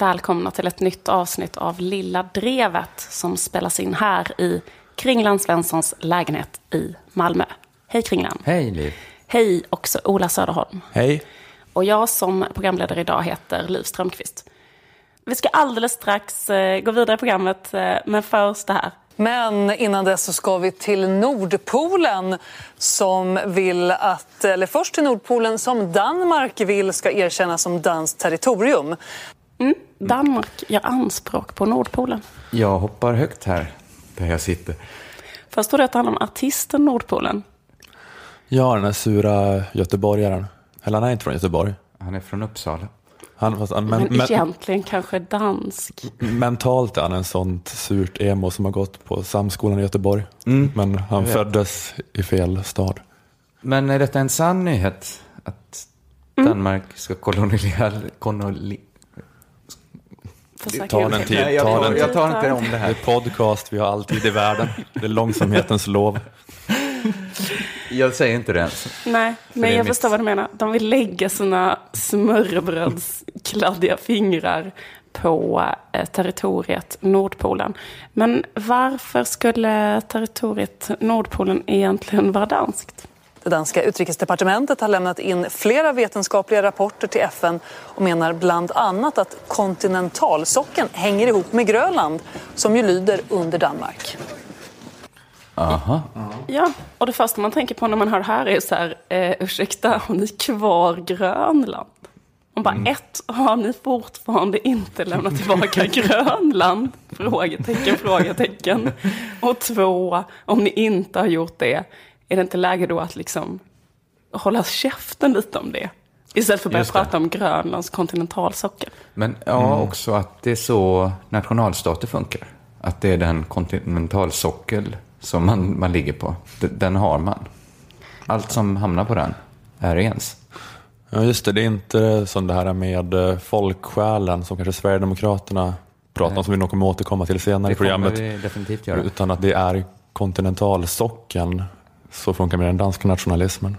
Välkomna till ett nytt avsnitt av Lilla Drevet som spelas in här i Kringlan Svenssons lägenhet i Malmö. Hej Kringlan. Hej Liv. Hej också Ola Söderholm. Hej. Och jag som programledare idag heter Liv Strömqvist. Vi ska alldeles strax eh, gå vidare i programmet, eh, men först det här. Men innan dess så ska vi till Nordpolen som vill att, eller först till Nordpolen som Danmark vill ska erkännas som danskt territorium. Mm. Danmark gör anspråk på Nordpolen. Jag hoppar högt här, där jag sitter. Först det att det handlar om artisten Nordpolen. Ja, den här sura göteborgaren. Eller han är inte från Göteborg. Han är från Uppsala. Han, fast, Men, men, egentligen kanske dansk. mentalt är han en sånt surt emo som har gått på Samskolan i Göteborg. Mm. Men han föddes i fel stad. Men är detta en sann nyhet? Att Danmark ska kolonial... Koloni... Ta den tid, Nej, jag, ta den tid. jag tar inte om det Det här. är podcast, vi har alltid i världen. Det är långsamhetens lov. Jag säger inte det ens. Nej, det men jag mitt- förstår vad du menar. De vill lägga sina smörrebrödskladdiga fingrar på eh, territoriet Nordpolen. Men varför skulle territoriet Nordpolen egentligen vara danskt? Det danska utrikesdepartementet har lämnat in flera vetenskapliga rapporter till FN och menar bland annat att kontinentalsockeln hänger ihop med Grönland som ju lyder under Danmark. Aha. Ja, och det första man tänker på när man hör det här är så här, eh, ursäkta, har ni kvar Grönland? Man bara, ett, har ni fortfarande inte lämnat tillbaka Grönland? Frågetecken, frågetecken. Och två, om ni inte har gjort det, är det inte läge då att liksom hålla käften lite om det? Istället för att börja det. prata om Grönlands kontinentalsockel. Men ja, också att det är så nationalstater funkar. Att det är den kontinentalsockel som man, man ligger på. Den har man. Allt som hamnar på den är ens. Ja, just det. Det är inte som det här med eh, folksjälen som kanske Sverigedemokraterna pratar om, som vi nog kommer återkomma till senare Det i programmet. vi definitivt göra. Utan att det är kontinentalsockeln. Så funkar med den danska nationalismen.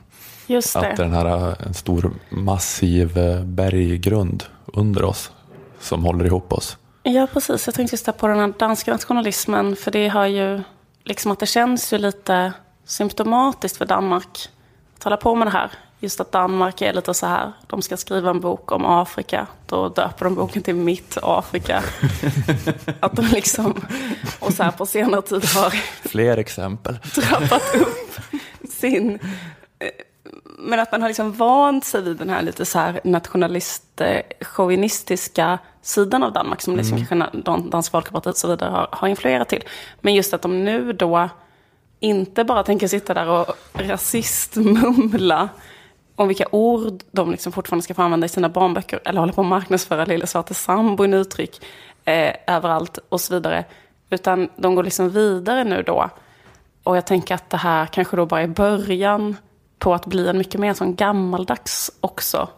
Just Att det. det är den här, eh, en stor massiv eh, berggrund under oss som håller ihop oss. Ja, precis. Jag tänkte just på den här danska nationalismen. För det har ju, liksom att det känns ju lite symptomatiskt för Danmark att hålla på med det här. Just att Danmark är lite så här, de ska skriva en bok om Afrika. Då döper de boken till Mitt Afrika. att de liksom, och så här på senare tid har Fler exempel. trappat upp sin... eh, Men att man har liksom vant sig vid den här lite så här nationalist, chauvinistiska sidan av Danmark som liksom kanske na- Dan- Dansk Folkparti och så vidare har, har influerat till. Men just att de nu då inte bara tänker sitta där och rasistmumla om vilka ord de liksom fortfarande ska få använda i sina barnböcker eller hålla på att marknadsföra Lille Svarte Sambon uttryck eh, överallt och så vidare. Utan de går liksom vidare nu då. Och jag tänker att det här kanske då bara är början på att bli en mycket mer sån gammaldags också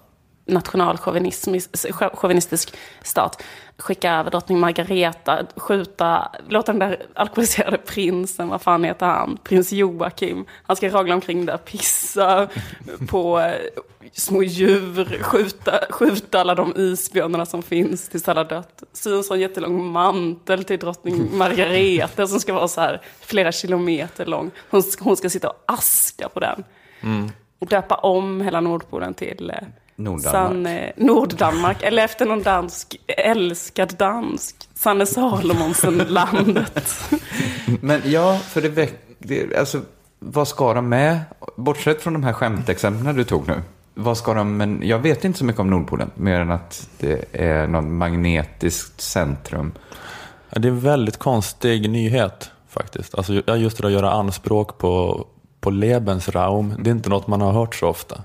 nationalchauvinistisk stat. Skicka över drottning Margareta, skjuta, låta den där alkoholiserade prinsen, vad fan heter han, prins Joakim, han ska ragla omkring där, pissa på eh, små djur, skjuta, skjuta alla de isbjörnarna som finns tills alla dött. Sy en sån jättelång mantel till drottning Margareta som ska vara så här flera kilometer lång. Hon, ska- hon ska sitta och aska på den. Och döpa om hela Nordpolen till eh, Norddanmark. San, eh, Norddanmark. Eller efter någon dansk, älskad dansk. Sanne Salomonsen-landet. Men ja, för det väck... Det, alltså, vad ska de med? Bortsett från de här skämtexemplen du tog nu. Vad ska de, men jag vet inte så mycket om Nordpolen. Mer än att det är något magnetiskt centrum. Ja, det är en väldigt konstig nyhet faktiskt. Alltså, just det att göra anspråk på, på Lebensraum. Det är inte något man har hört så ofta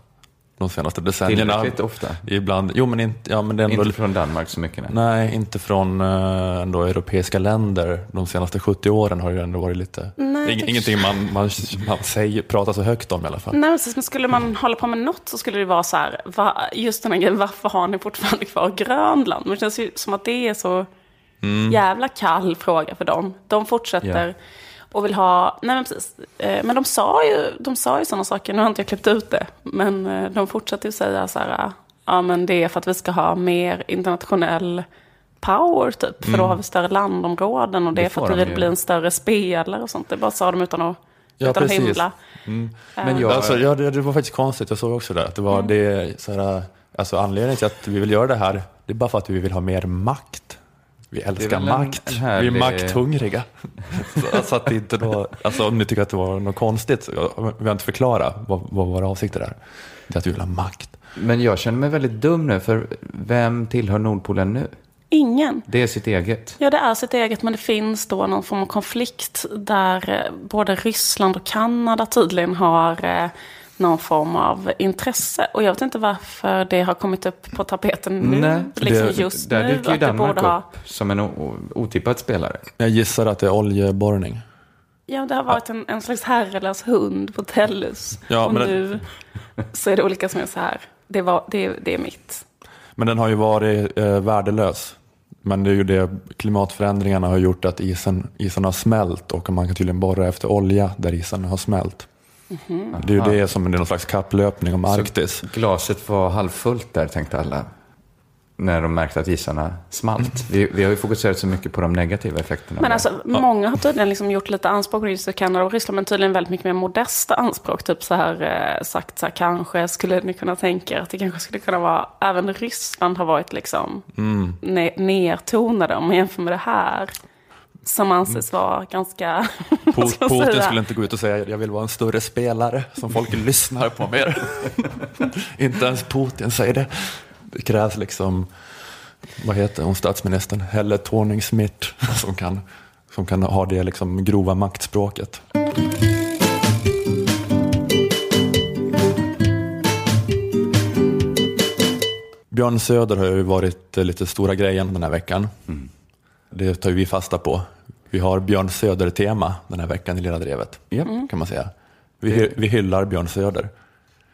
de senaste decennierna. Tillräckligt ofta. Ibland, jo men inte, ja, men det är ändå, Inte från Danmark så mycket. Nej. Nej, inte från eh, ändå europeiska länder. De senaste 70 åren har det ändå varit lite... Nej, Ing, Ingenting man, man, man säger, pratar så högt om i alla fall. Nej, men precis, men skulle man hålla på med något så skulle det vara så här, va, just den här grejen, varför har ni fortfarande kvar Grönland? Men det känns ju som att det är så jävla kall fråga för dem. De fortsätter Ja. Och vill ha, nej men precis, eh, men de sa ju, de sa ju sådana saker, nu har inte jag klippt ut det, men eh, de fortsätter ju säga så här, ja men det är för att vi ska ha mer internationell power typ. För då har vi större landområden och det, Det är för att vi vill ju. bli en större spelare och sånt. Det bara sa de utan att, Ja, utan precis. hymla. Men jag, Alltså, ja, det, det var faktiskt konstigt, jag såg också det. Att det var det, så här, alltså, anledningen till att vi vill göra det här, det är bara för att vi vill ha mer makt. Vi älskar en- makt, en vi härlig- är makthungriga. så, så att det inte då, alltså, om ni tycker att det var något konstigt, så vi har inte förklara vad, vad våra avsikter är. Det är att vi vill ha makt. men jag känner mig väldigt dum nu, för vem tillhör Nordpolen nu? Ingen. Det är sitt eget. Ja, det är sitt eget, men det finns då någon form av konflikt där eh, både Ryssland och Kanada tydligen har eh, någon form av intresse. Och jag vet inte varför det har kommit upp på tapeten nu, Nej, liksom det- just Där nu. dyker ju Danmark borde ha... upp som en otippad spelare. Jag gissar att det är oljeborrning. Ja, det har varit en, en slags herrelös hund på Tellus. Ja, och men det- nu så är det olika som är så här. Det, var, det, det är mitt. Men den har ju varit eh, värdelös. Men det är ju det, klimatförändringarna har gjort att isen, isen har smält och man kan tydligen borra efter olja där isen har smält. Det är ju det som är någon slags kapplöpning om Arktis. Så glaset var halvfullt där, tänkte alla. När de märkte att isarna smalt. Vi, vi har ju fokuserat så mycket på de negativa effekterna. Men alltså, många har tydligen liksom gjort lite anspråk på just Kanada och Ryssland, men tydligen väldigt mycket mer modesta anspråk. Typ så här eh, sagt så här, kanske skulle ni kunna tänka er att det kanske skulle kunna vara, även Ryssland har varit liksom ne- nertonade om man jämför med det här. Som anses vara ganska, Putin säga? skulle inte gå ut och säga jag vill vara en större spelare som folk lyssnar på mer. inte ens Putin säger det. Det krävs liksom, vad heter hon, statsministern, Helle Thorning-Schmidt som kan, som kan ha det liksom grova maktspråket. Björn Söder har ju varit lite stora grejen den här veckan. Det tar vi fasta på. Vi har Björn Söder-tema den här veckan i Lilla Drevet, Ja. kan man säga. Vi, vi hyllar Björn Söder.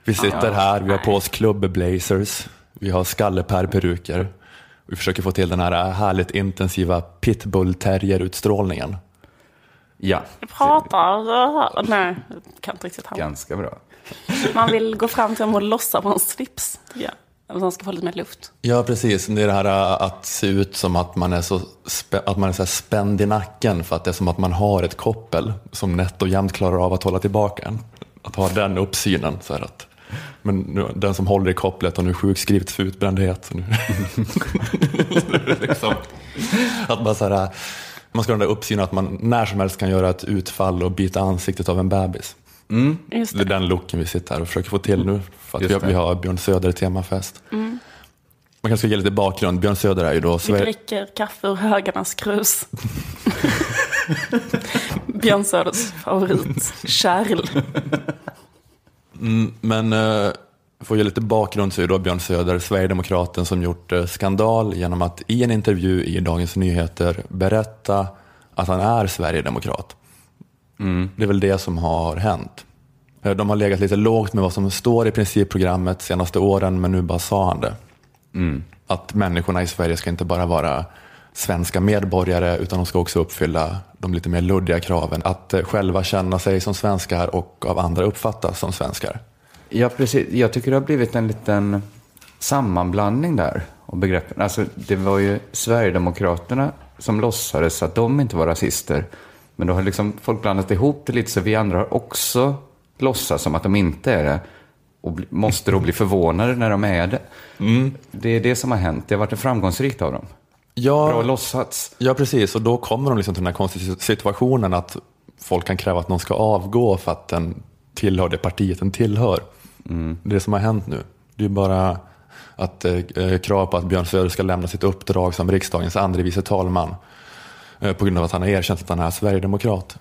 Vi sitter här, vi har på oss klubbblazers, vi har skallepär-peruker. Vi försöker få till den här härligt intensiva pitbull-terrier-utstrålningen. ja, Jag pratar, nej, jag kan inte riktigt ha. ganska bra. Man vill gå fram till honom och lossa på hans slips, tycker jag. Man ska få lite mer luft. Ja, precis. Det är det här äh, att se ut som att man är så, att man är så här spänd i nacken för att det är som att man har ett koppel som nätt och jämnt klarar av att hålla tillbaka en. Att ha den uppsynen. Så här att, men nu, den som håller i kopplet har nu sjukskrivits för utbrändhet. Så nu, liksom, att man, så här, äh, man ska ha den där uppsynen att man när som helst kan göra ett utfall och bita ansiktet av en bebis. Just Det är det. den looken vi sitter här och försöker få till nu. För att vi vi har Björn Söder temafest. Man kanske ska ge lite bakgrund. Björn Söder är ju då Vi Sverige... dricker kaffe ur högarnas krus. Björn Söders favorit, kärl. Men eh, för att ge lite bakgrund så är då Björn Söder Sverigedemokraten som gjort eh, skandal genom att i en intervju i Dagens Nyheter berätta att han är Sverigedemokrat. Det är väl det som har hänt. Eh, De har legat lite lågt med vad som står i principprogrammet senaste åren men nu bara sa han det. Att människorna i Sverige ska inte bara vara svenska medborgare utan de ska också uppfylla de lite mer luddiga kraven. Att eh, själva känna sig som svenskar och av andra uppfattas som svenskar. Ja, precis. Jag tycker det har blivit en liten sammanblandning där av begreppen. Alltså, det var ju Sverigedemokraterna som låtsades att de inte var rasister. Men då har liksom folk blandat ihop det lite så vi andra har också låtsas som att de inte är det. Och måste då bli förvånade när de är det. Det är det som har hänt. Det har varit framgångsrikt av dem. Bra Ja, låtsats. ja, precis. Och då kommer de liksom till den här konstiga situationen att folk kan kräva att någon ska avgå för att den tillhör det partiet den tillhör. Det som har hänt nu. Det är bara att eh, eh, krav på att Björn Söder ska lämna sitt uppdrag som riksdagens andre vice talman Eh, på grund av att han har erkänt att han är sverigedemokrat.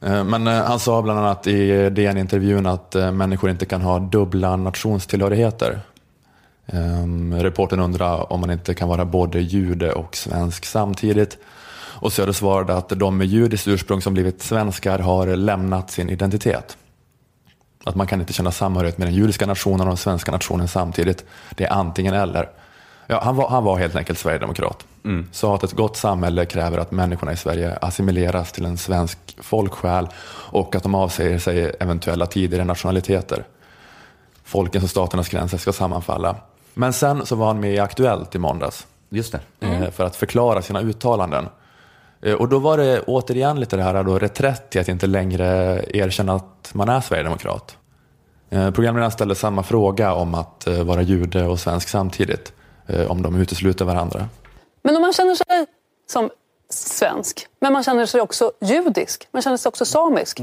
Eh, men eh, han sa bland annat i DN-intervjun att människor inte kan ha dubbla nationstillhörigheter. Ehm, Reporten undrar om man inte kan vara både jude och svensk samtidigt. Och Söder svarade att de med judiskt ursprung som blivit svenskar har lämnat sin identitet. Att man kan inte känna samhörighet med den judiska nationen och den svenska nationen samtidigt. Det är antingen eller. Ja, han, var, han var helt enkelt sverigedemokrat. Sa att ett gott samhälle kräver att människorna i Sverige assimileras till en svensk folksjäl och att de avsäger sig eventuella tidigare nationaliteter. Folkens och staternas gränser ska sammanfalla. Men sen så var han med i Aktuellt i måndags Just det. eh, för att förklara sina uttalanden. Eh, Och då var det återigen lite det här då, reträtt till att inte längre erkänna att man är sverigedemokrat. Eh, Programledaren ställde samma fråga om att vara jude och svensk samtidigt, om de utesluter varandra. Men om man känner sig som svensk, men man känner sig också judisk, man känner sig också samisk.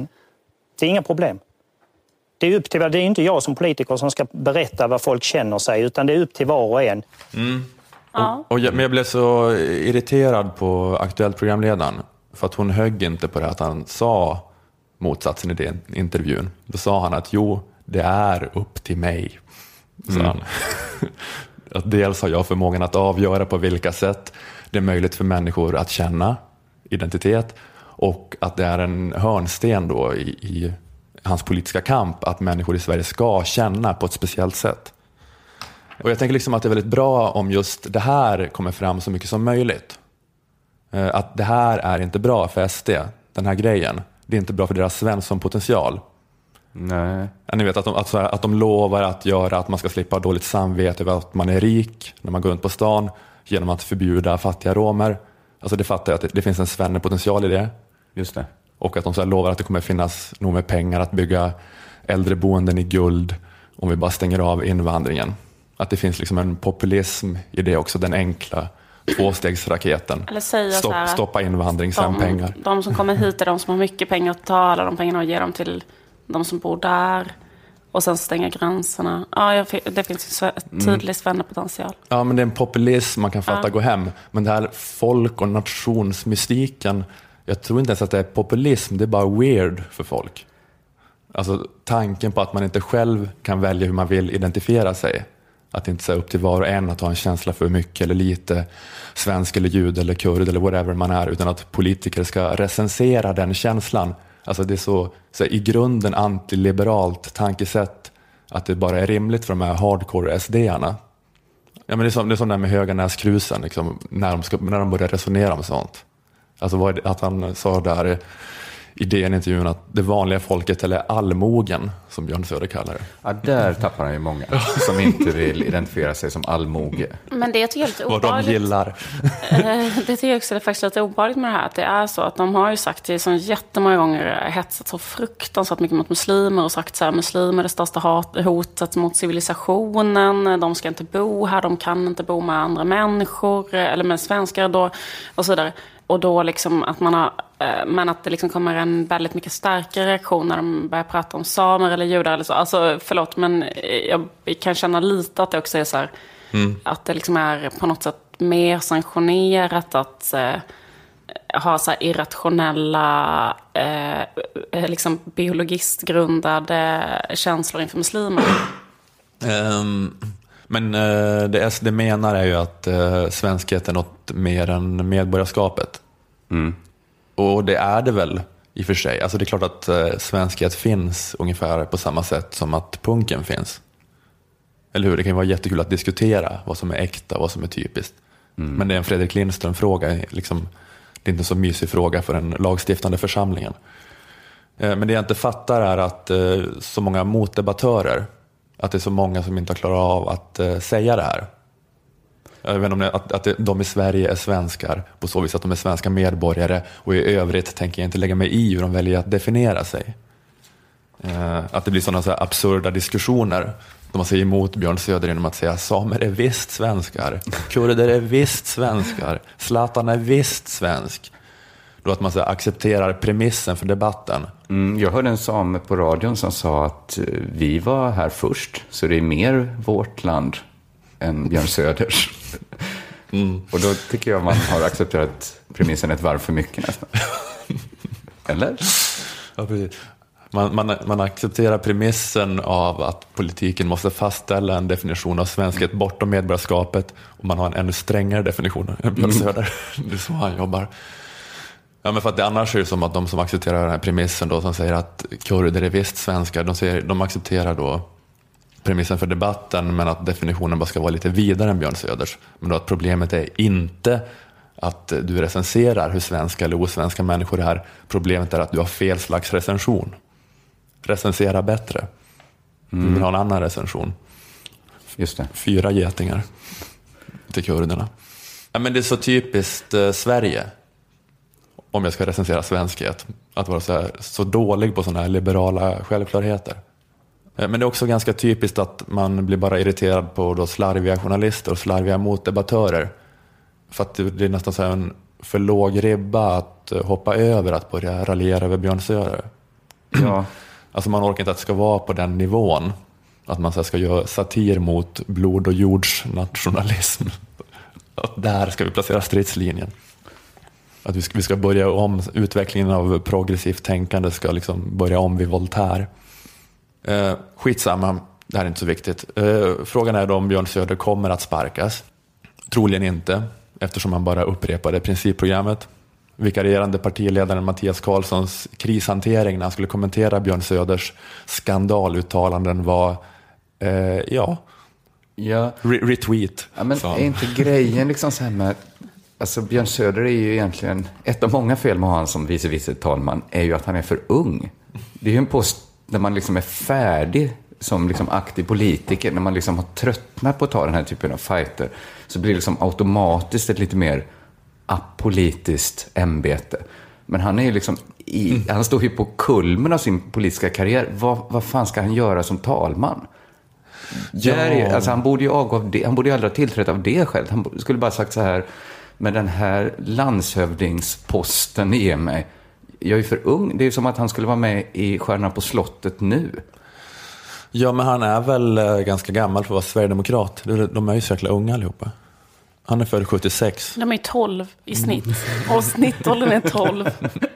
Det är inga problem. Det är, upp till, det är inte jag som politiker som ska berätta vad folk känner sig, utan det är upp till var och en. Ja. Och jag, men jag blev så irriterad på Aktuellt programledaren, för att hon högg inte på det att han sa motsatsen i den intervjun. Då sa han att jo, det är upp till mig. Sa han. att dels har jag förmågan att avgöra på vilka sätt det är möjligt för människor att känna identitet och att det är en hörnsten då i, i hans politiska kamp att människor i Sverige ska känna på ett speciellt sätt. Och jag tänker liksom att det är väldigt bra om just det här kommer fram så mycket som möjligt. Eh, att det här är inte bra för SD, den här grejen. Det är inte bra för deras svenssonpotential. Nej. Ja, Ni vet att de, att, så här, att de lovar att göra att man ska slippa ha dåligt samvete över att man är rik när man går runt på stan genom att förbjuda fattiga romer. Alltså det fattar jag att det, det finns en svennepotential i det. Just det. Och att de så här lovar att det kommer finnas nog med pengar att bygga äldreboenden i guld om vi bara stänger av invandringen. Att det finns liksom en populism i det också, den enkla tvåstegsraketen. Eller säga Stopp, så här, stoppa invandring, sen de, pengar. De som kommer hit är de som har mycket pengar att ta, alla de pengarna och ge dem till de som bor där. Och sen stänga gränserna. Ja, det finns sve- Mm. tydlig svennepotential. Ja, men det är en populism man kan fatta Ja. gå hem. Men det här folk och nationsmystiken, jag tror inte ens att det är populism, det är bara weird för folk. Alltså tanken på att man inte själv kan välja hur man vill identifiera sig. Att det inte är upp till var och en att ha en känsla för mycket eller lite svensk eller jude eller kurd eller whatever man är, utan att politiker ska recensera den känslan. Alltså det är så, så i grunden antiliberalt tankesätt att det bara är rimligt för de här hardcore SD-arna Ja, men det, är som, det är som det här med Höganäskrusen, liksom, när, de ska, när de börjar resonera om sånt. Alltså vad är det, att han sa där i- DN-intervjun att det vanliga folket, eller allmogen, som Björn Söder kallar det. Ja, där tappar han ju många som inte vill identifiera sig som allmoge. Men det tycker jag är lite Vad de obehagligt. gillar. Eh, Det tycker jag också är faktiskt lite obehagligt med det här. Att det är så att de har ju sagt det så jättemånga gånger, hetsat så fruktansvärt mycket mot muslimer och sagt så här, muslimer är det största hat, hotet mot civilisationen, de ska inte bo här, de kan inte bo med andra människor, eller med svenskar då, och så vidare. Och då liksom att man har, eh, men att det liksom kommer en väldigt mycket starkare reaktion när de börjar prata om samer eller judar eller så. Alltså förlåt, men eh, jag kan känna lite att det också är så här, att det liksom är på något sätt mer sanktionerat att eh, ha så här irrationella, eh, eh, liksom biologistgrundade känslor inför muslimer. Ehm, men eh, det SD menar är ju att uh, svenskhet är något mer än medborgarskapet. Och det är det väl i och för sig. Alltså det är klart att uh, svenskhet finns ungefär på samma sätt som att punken finns. Eller hur? Det kan ju vara jättekul att diskutera vad som är äkta och vad som är typiskt. Men det är en Fredrik Lindström-fråga. Liksom, det är inte en så mysig fråga för den lagstiftande församlingen. Eh, Men det jag inte fattar är att eh, så många motdebattörer, att det är så många som inte har klarat av att eh, säga det här. Jag vet inte om det, att, att de i Sverige är svenskar på så vis att de är svenska medborgare och i övrigt tänker jag inte lägga mig i hur de väljer att definiera sig. Eh, Att det blir sådana så här absurda diskussioner de man säger emot Björn Söder genom att säga samer är visst svenskar, kurder är visst svenskar, Zlatan är visst svensk. Då att man så accepterar premissen för debatten. Mm, jag hörde en same på radion som sa att eh, vi var här först, så det är mer vårt land än Björn Söders. Och då tycker jag man har accepterat premissen ett varv för mycket nästan. Eller? Ja, precis. Man, man, man accepterar premissen av att politiken måste fastställa en definition av svenskhet bortom medborgarskapet och man har en ännu strängare definition än Björn Söder. Det är så han jobbar. Ja, men för att det annars är det som att de som accepterar den här premissen då, som säger att kurder är visst svenskar, de, säger, de accepterar då premissen för debatten men att definitionen bara ska vara lite vidare än Björn Söders. Men då att problemet är inte att du recenserar hur svenska eller osvenska människor är. Problemet är att du har fel slags recension. Recensera bättre. Du vill ha en annan recension. Just det. fyra getingar till kurderna. Ja, men det är så typiskt eh, Sverige, om jag ska recensera svenskhet, att vara så, här, så dålig på sådana här liberala självklarheter. Eh, Men det är också ganska typiskt att man blir bara irriterad på då slarviga journalister och slarviga motdebattörer. För att det är nästan så en för låg ribba att eh, hoppa över att börja raljera över Björn Söder. Ja. Alltså man orkar inte att det ska vara på den nivån. Att man så ska göra satir mot blod och jordsnationalism. Där ska vi placera stridslinjen. Att vi ska, vi ska börja om, utvecklingen av progressivt tänkande ska liksom börja om vid Voltaire. Eh, skitsamma, det här är inte så viktigt. Eh, frågan är då om Björn Söder kommer att sparkas. Troligen inte, eftersom han bara upprepade principprogrammet. Vikarierande partiledaren Mattias Karlssons krishantering när han skulle kommentera Björn Söders skandaluttalanden var, eh, ja, ja. re- retweet. Ja, men är inte grejen liksom så här med... Alltså Björn Söder är ju egentligen... Ett av många fel med honom som vice vice talman är ju att han är för ung. Det är ju en post där man liksom är färdig som liksom aktiv politiker. När man liksom har tröttnat på att ta den här typen av fighter så blir det liksom automatiskt ett lite mer apolitiskt ämbete. Men han är ju liksom i, han står ju på kulmen av sin politiska karriär. Vad, vad fan ska han göra som talman? Ja. Där är, alltså han borde ju avgå av det. Han borde ju aldrig ha tillträtt av det själv. Han skulle bara sagt så här. Men den här landshövdingsposten ger mig. Jag är ju för ung. Det är som att han skulle vara med i Stjärnan på slottet nu. Ja, men han är väl eh, ganska gammal för att vara sverigedemokrat. De- är ju så jäkla unga allihopa. Han är född 76. De är 12 i snitt. Och snittåldern är 12.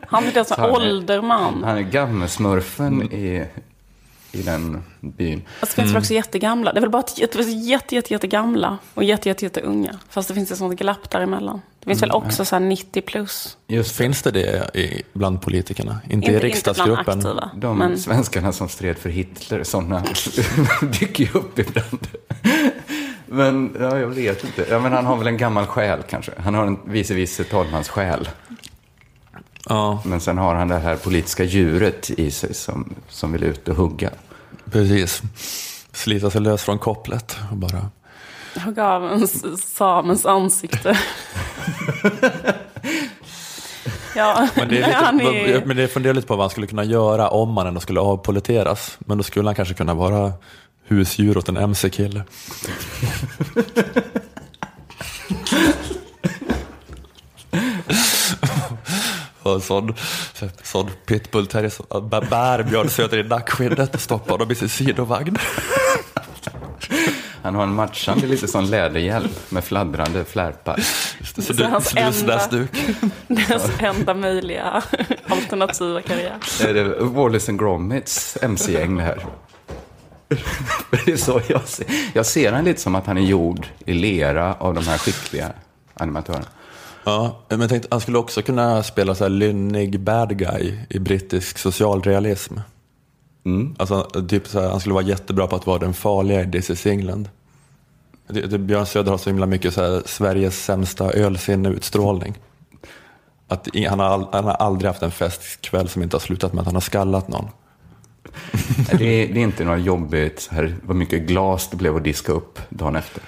Han är den som är- ålderman. Han är gammelsmurfen i, i den byn. Och så finns det också jättegamla. Det är väl bara finns jätte, jätte, jättegamla och jätte, jätte, jätte unga. Fast det finns ett sånt glapp däremellan. Det finns väl också så här 90 plus. Just Finns det det i, bland politikerna? Inte, i Inte, inte bland riksdagsgruppen? aktiva. de Men svenskarna som stred för Hitler, sådana dyker ju upp ibland. Men ja, jag vet inte. Ja, men han har väl en gammal själ kanske. Han har en vice vice talmans själ. Ja, Men sen har han det här politiska djuret i sig som, som vill ut och hugga. precis. Slita sig lös från kopplet och bara... hugga av en samens ansikte. ja, Men det, är han lite, är... men det funderar lite på vad han skulle kunna göra om han ändå skulle avpoliteras. Men då skulle han kanske kunna vara husdjur åt en mc-kille. Och en sån, sån pitbull terrier som bär Björn Söder i nackskinnet och stoppar honom i sin sidovagn. Han har en matchande lite sån läderhjälm med fladdrande flärpar. Så Så du, hans snusnäsduk. Deras enda möjliga alternativa karriär. Är det Wallace and Gromits mc-gäng det här? Det är så jag ser. Jag ser han lite som att han är gjord i lera av de här skickliga animatörerna. Ja, men jag tänkte, han skulle också kunna spela så här lynnig bad guy i brittisk socialrealism. Alltså, typ så här, han skulle vara jättebra på att vara den farliga i This is England. Björn Söder har så himla mycket så här, Sveriges sämsta ölsinne-utstrålning. Att han, har han har aldrig haft en festkväll som inte har slutat med att han har skallat någon. Det är, det är inte något jobbigt, så här, vad mycket glas det blev att diska upp dagen efter.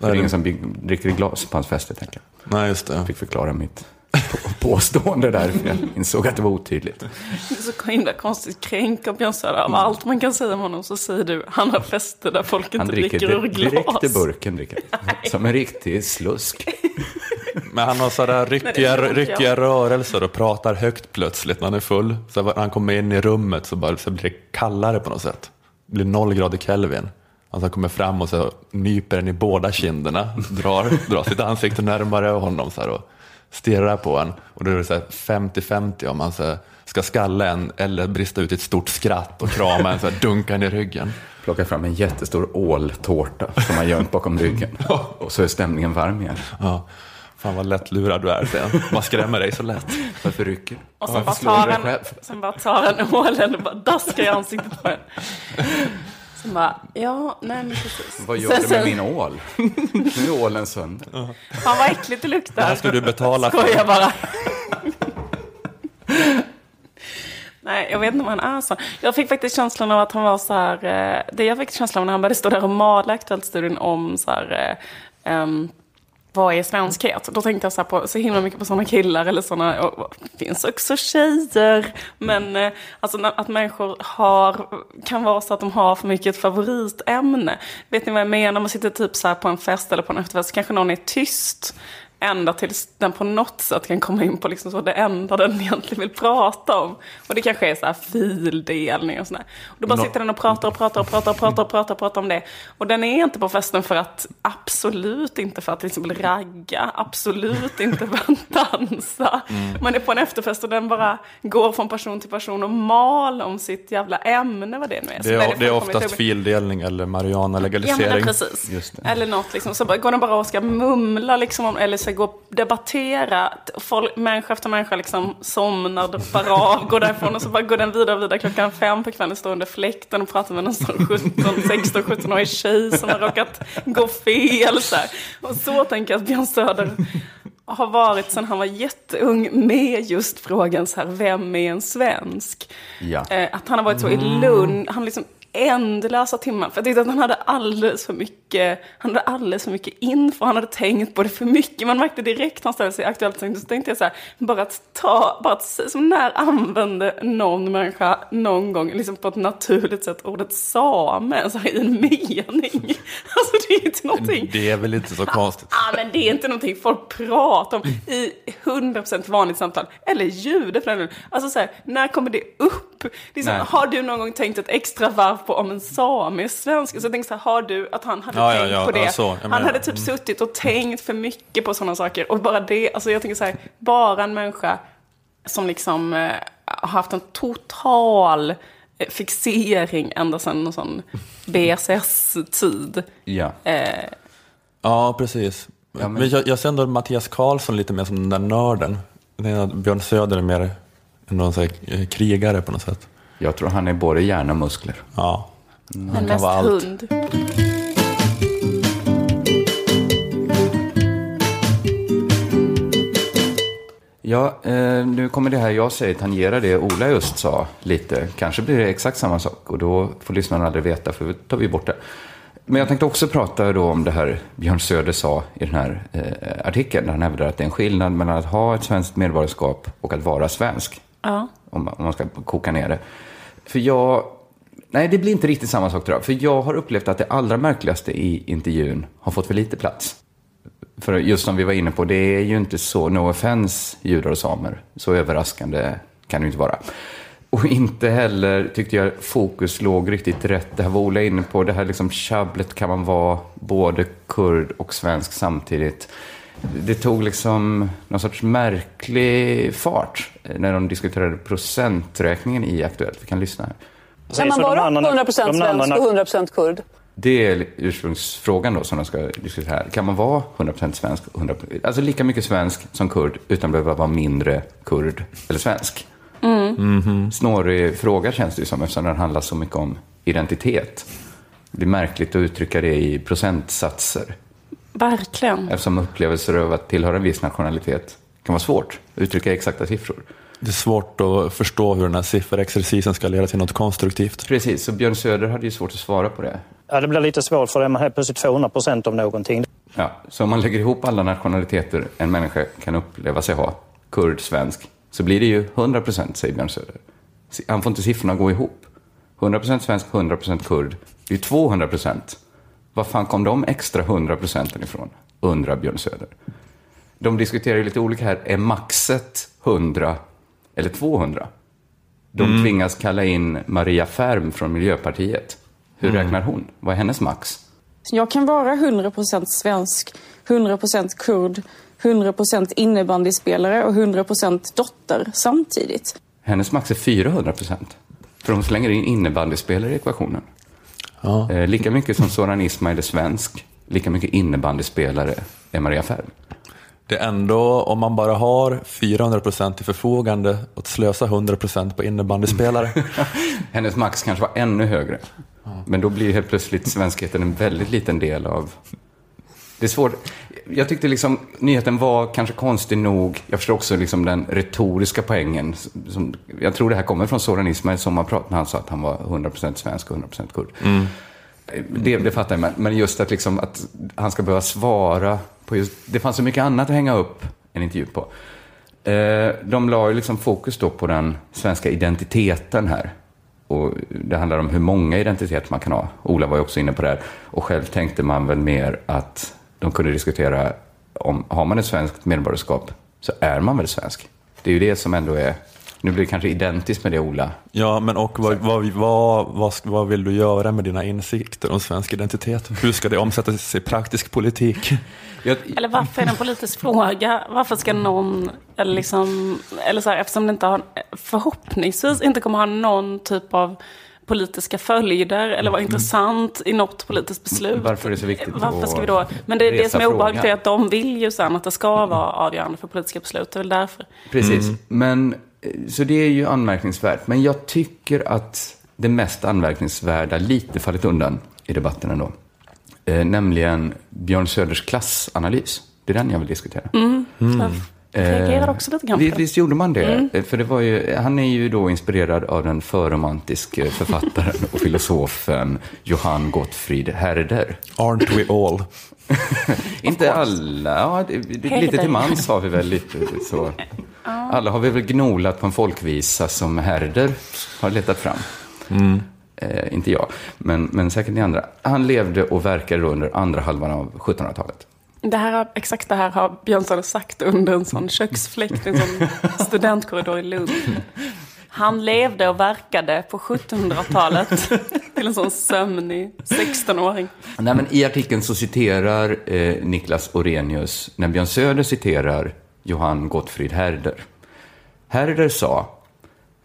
För det är ingen som dricker i glas på hans fester, tänker jag. Nej, just det. Jag fick förklara mitt på- påstående där, för jag insåg att det var otydligt. Det är så himla konstigt kränka Björn Söder. Av allt man kan säga om honom så säger du han har fester där folk Han inte dricker dricker ur di- direkt i glas. burken, dricker. Som en riktig slusk. Men han har sådär ryckiga, Nej, ryckiga rörelser och pratar högt plötsligt när han är full. Så när han kommer in i rummet så, bara, så blir det kallare på något sätt. Det blir noll grader Kelvin. Alltså han kommer fram och så nyper den i båda kinderna, drar, drar sitt ansikte närmare honom så här och stirrar på en. Och då är det så här 50-50 om man så här ska skalla en eller brista ut i ett stort skratt och krama en, så här, dunka en i ryggen. Plockar fram en jättestor åltårta som han gömt bakom ryggen. Och så är stämningen varm igen. Ja. Fan vad lättlurad du är sen. Man skrämmer dig så lätt. Varför rycker Och bara, tar han, sen bara tar han ålen och bara daskar i ansiktet på en. Sen bara, ja, nej men precis. Vad gör Sen- du med sen- min ål? Nu är ålen sönder. Fan vad äckligt det luktar. Det här ska du betala för. Skojar bara. Nej, jag vet inte om han är så. Jag fick faktiskt känslan av att han var så här, eh, det jag fick känslan av när han började stå där och mala Aktuellt-studion om så här, ehm, vad är svenskhet? Då tänkte jag så, på, så himla mycket på sådana killar eller sådana, och, det finns också tjejer. Men eh, alltså att människor har, kan vara så att de har för mycket ett favoritämne. Vet ni vad jag menar? Man sitter typ så på en fest eller på en efterfest, så kanske någon är tyst ända tills den på något sätt kan komma in på liksom så det enda den egentligen vill prata om. Och det kanske är så här fildelning och sådär. Och då bara no. sitter den och pratar och pratar och pratar och pratar och pratar och pratar om det. Och den är inte på festen för att, absolut inte för att exempel ragga, absolut inte för att dansa. Mm. Man är på en efterfest och den bara går från person till person och mal om sitt jävla ämne, vad det nu är. Det är, det är oftast fildelning eller marijuana-legalisering. Ja, men precis. Eller något liksom. Så går den bara och ska mumla liksom om, eller ska gå och debattera. Folk, människa efter människa liksom somnar, bara av, går därifrån och så bara går den vidare och vidare klockan fem på kvällen, står under fläkten och pratar med någon 17, 16, 17-årig tjej som har råkat gå fel. Så här. Och så tänker jag att Björn Söder har varit sedan han var jätteung med just frågan så här, vem är en svensk? Ja. Eh, att han har varit så i Lund, han liksom ändlösa timmar. För jag tyckte att han hade alldeles för mycket, han hade alldeles för mycket info, han hade tänkt på det för mycket. Man märkte direkt han ställde sig i Aktuellt, så tänkte jag så här, bara att ta, bara att, som när använde någon människa någon gång, liksom på ett naturligt sätt, ordet same, så här, i en mening. Alltså det är inte någonting. Det är väl inte så konstigt. Ja, men det är inte någonting folk pratar om i 100% vanligt samtal. Eller ljud för den Alltså så här, när kommer det upp? Liksom, har du någon gång tänkt ett extra varv på om en same är svensk. Så jag tänkte så här, har du, att han hade ja, tänkt ja, ja, på det. så, han hade typ suttit och tänkt för mycket på sådana saker. Och bara det, alltså jag tänker så här, bara en människa som liksom eh, har haft en total eh, fixering ända sedan en sån BSS-tid. Ja. Eh, ja, precis. Ja, men... jag, jag ser ändå Mattias Karlsson lite mer som den där nörden. Björn Söder är mer någon så här, eh, krigare på något sätt. Jag tror han är både hjärna och muskler. Ja. Mm. Men mest hund. Ja, eh, nu kommer det här jag säger tangera det Ola just sa lite. Kanske blir det exakt samma sak och då får lyssnarna aldrig veta för då tar vi bort det. Men jag tänkte också prata då om det här Björn Söder sa i den här eh, artikeln. Där han hävdar att det är en skillnad mellan att ha ett svenskt medborgarskap och att vara svensk. Ja. Om, om man ska koka ner det. För jag... Nej, det blir inte riktigt samma sak tror jag. För jag har upplevt att det allra märkligaste i intervjun har fått för lite plats. För just som vi var inne på, det är ju inte så, no offense, judar och samer. Så överraskande kan det ju inte vara. Och inte heller tyckte jag fokus låg riktigt rätt. Det här var Ola inne på, det här liksom tjabblet kan man vara både kurd och svensk samtidigt. Det tog liksom någon sorts märklig fart när de diskuterade procenträkningen i Aktuellt. Vi kan lyssna här. Kan man vara 100% svensk och 100% kurd? Det är ursprungsfrågan då som de ska diskutera här. Kan man vara 100% svensk, 100%, alltså lika mycket svensk som kurd utan att behöva vara mindre kurd eller svensk? Mm. Mm -hmm. Snårig fråga känns det ju som eftersom den handlar så mycket om identitet. Det är märkligt att uttrycka det i procentsatser. Verkligen. Eftersom upplevelser av att tillhöra en viss nationalitet kan vara svårt att uttrycka exakta siffror. Det är svårt att förstå hur den här sifferexercisen ska leda till något konstruktivt. Precis, så Björn Söder hade ju svårt att svara på det. Ja, det blir lite svårt för det man helt plötsligt 200 procent om någonting. Ja, så om man lägger ihop alla nationaliteter en människa kan uppleva sig ha, kurd, svensk, så blir det ju 100 procent, säger Björn Söder. Han får inte siffrorna gå ihop. 100 procent svensk, 100 procent kurd. Det är ju 200 procent. Var fan kom de extra 100 procenten ifrån? Undrar Björn Söder. De diskuterar ju lite olika här. Är maxet 100 eller 200? De mm. tvingas kalla in Maria Färm från Miljöpartiet. Hur mm. räknar hon? Vad är hennes max? Jag kan vara 100% svensk, 100% kurd, 100% innebandyspelare och 100% dotter samtidigt. Hennes max är 400%. För hon slänger in innebandyspelare i ekvationen. Ja. Eh, lika mycket som Soran Ismail är svensk, lika mycket innebandyspelare är Maria Färm. Det är ändå, om man bara har 400 procent till förfogande, att slösa 100 procent på innebandyspelare. Hennes max kanske var ännu högre. Men då blir helt plötsligt svenskheten en väldigt liten del av... Det är svårt. Jag tyckte liksom nyheten var kanske konstig nog. Jag förstår också liksom den retoriska poängen. Som, jag tror det här kommer från Soran Ismail som har pratat när han sa att han var 100% svensk och 100% kurd. Det, det fattar jag, men- men just att, liksom, att han ska behöva svara på just... Det fanns så mycket annat att hänga upp en intervju på. Eh, de la ju liksom fokus då på den svenska identiteten här. Och det handlar om hur många identiteter man kan ha. Ola var ju också inne på det här. Och själv tänkte man väl mer att de kunde diskutera om har man ett svenskt medborgarskap så är man väl svensk. Det är ju det som ändå är... Nu blir det kanske identiskt med det Ola Ja, men och vad, vad, vad, vad, vad vill du göra med dina insikter om svensk identitet? Hur ska det omsättas i praktisk politik? Jag, Eller varför är det en politisk fråga? Varför ska någon, eller liksom, eller så här, eftersom det inte har, förhoppningsvis inte kommer ha någon typ av politiska följder eller vara intressant i något politiskt beslut. Mm. Varför är det så viktigt Varför att ska vi då? Men det, det som är obehagligt är att de vill ju sen att det ska vara avgörande för politiska beslut. Det är väl därför. Precis. Men, eh, så det är ju anmärkningsvärt. Men jag tycker att det mest anmärkningsvärda lite fallit undan i debatten ändå. Eh, nämligen Björn Söders klassanalys. Det är den jag vill diskutera. Så jag reagerade också lite grann. Visst gjorde man det? Eh, För det var ju, han är ju då inspirerad av den förromantiske författaren och filosofen Johann Gottfried Herder. Aren't we all? Inte alla, ja, det, lite till mans har vi väl lite så. Alla har vi väl gnolat på en folkvisa som Herder har letat fram. Eh, inte jag, men, men säkert ni andra. Han levde och verkade under andra halvan av 1700-talet. Det här, exakt det här har Björn Söder sagt under en sån köksfläkt i en sån studentkorridor i Lund. Han levde och verkade på 1700-talet till en sån sömnig 16-åring. Nej, men I artikeln så citerar eh, Niklas Orenius när Björn Söder citerar Johann Gottfried Herder. Herder sa,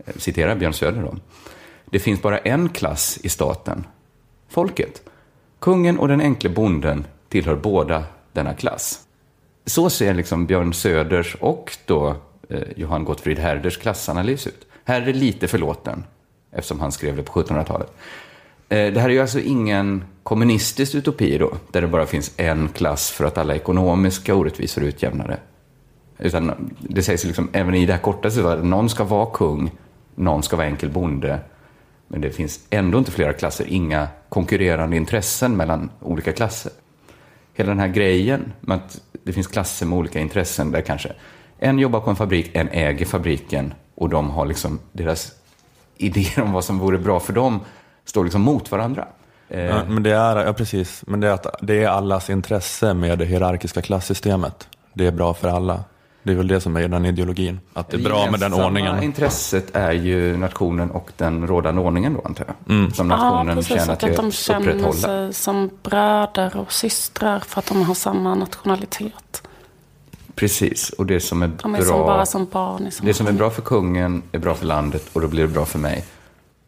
eh, citerar Björn Söder då, det finns bara en klass i staten, folket. Kungen och den enkle bonden tillhör båda denna klass. Så ser liksom Björn Söders och då eh, Johan Gottfried Herders klassanalys ut. Här är det lite förlåten, eftersom han skrev det på 1700-talet. Eh, Det här är ju alltså ingen kommunistisk utopi då, där det bara finns en klass för att alla ekonomiska orättvisor är utjämnade. Utan det sägs liksom, även i det här korta så att någon ska vara kung, någon ska vara enkel bonde. Men det finns ändå inte flera klasser, inga konkurrerande intressen mellan olika klasser. Hela den här grejen med att det finns klasser med olika intressen där kanske en jobbar på en fabrik, en äger fabriken och de har liksom deras idéer om vad som vore bra för dem står liksom mot varandra. Eh, ja, men det är, ja, precis. Men det är, att det är allas intresse med det hierarkiska klassystemet. Det är bra för alla. Det är väl det som är den ideologin. Att det är bra med den ordningen. intresset är ju nationen och den rådande ordningen då, antar jag. Som Ja, nationen precis. tjänar till att de att känner sig som bröder och systrar för att de har samma nationalitet. Precis, och det som är De är som bra... bara som barn samma Det som är bra för kungen är bra för landet och då blir det bra för mig.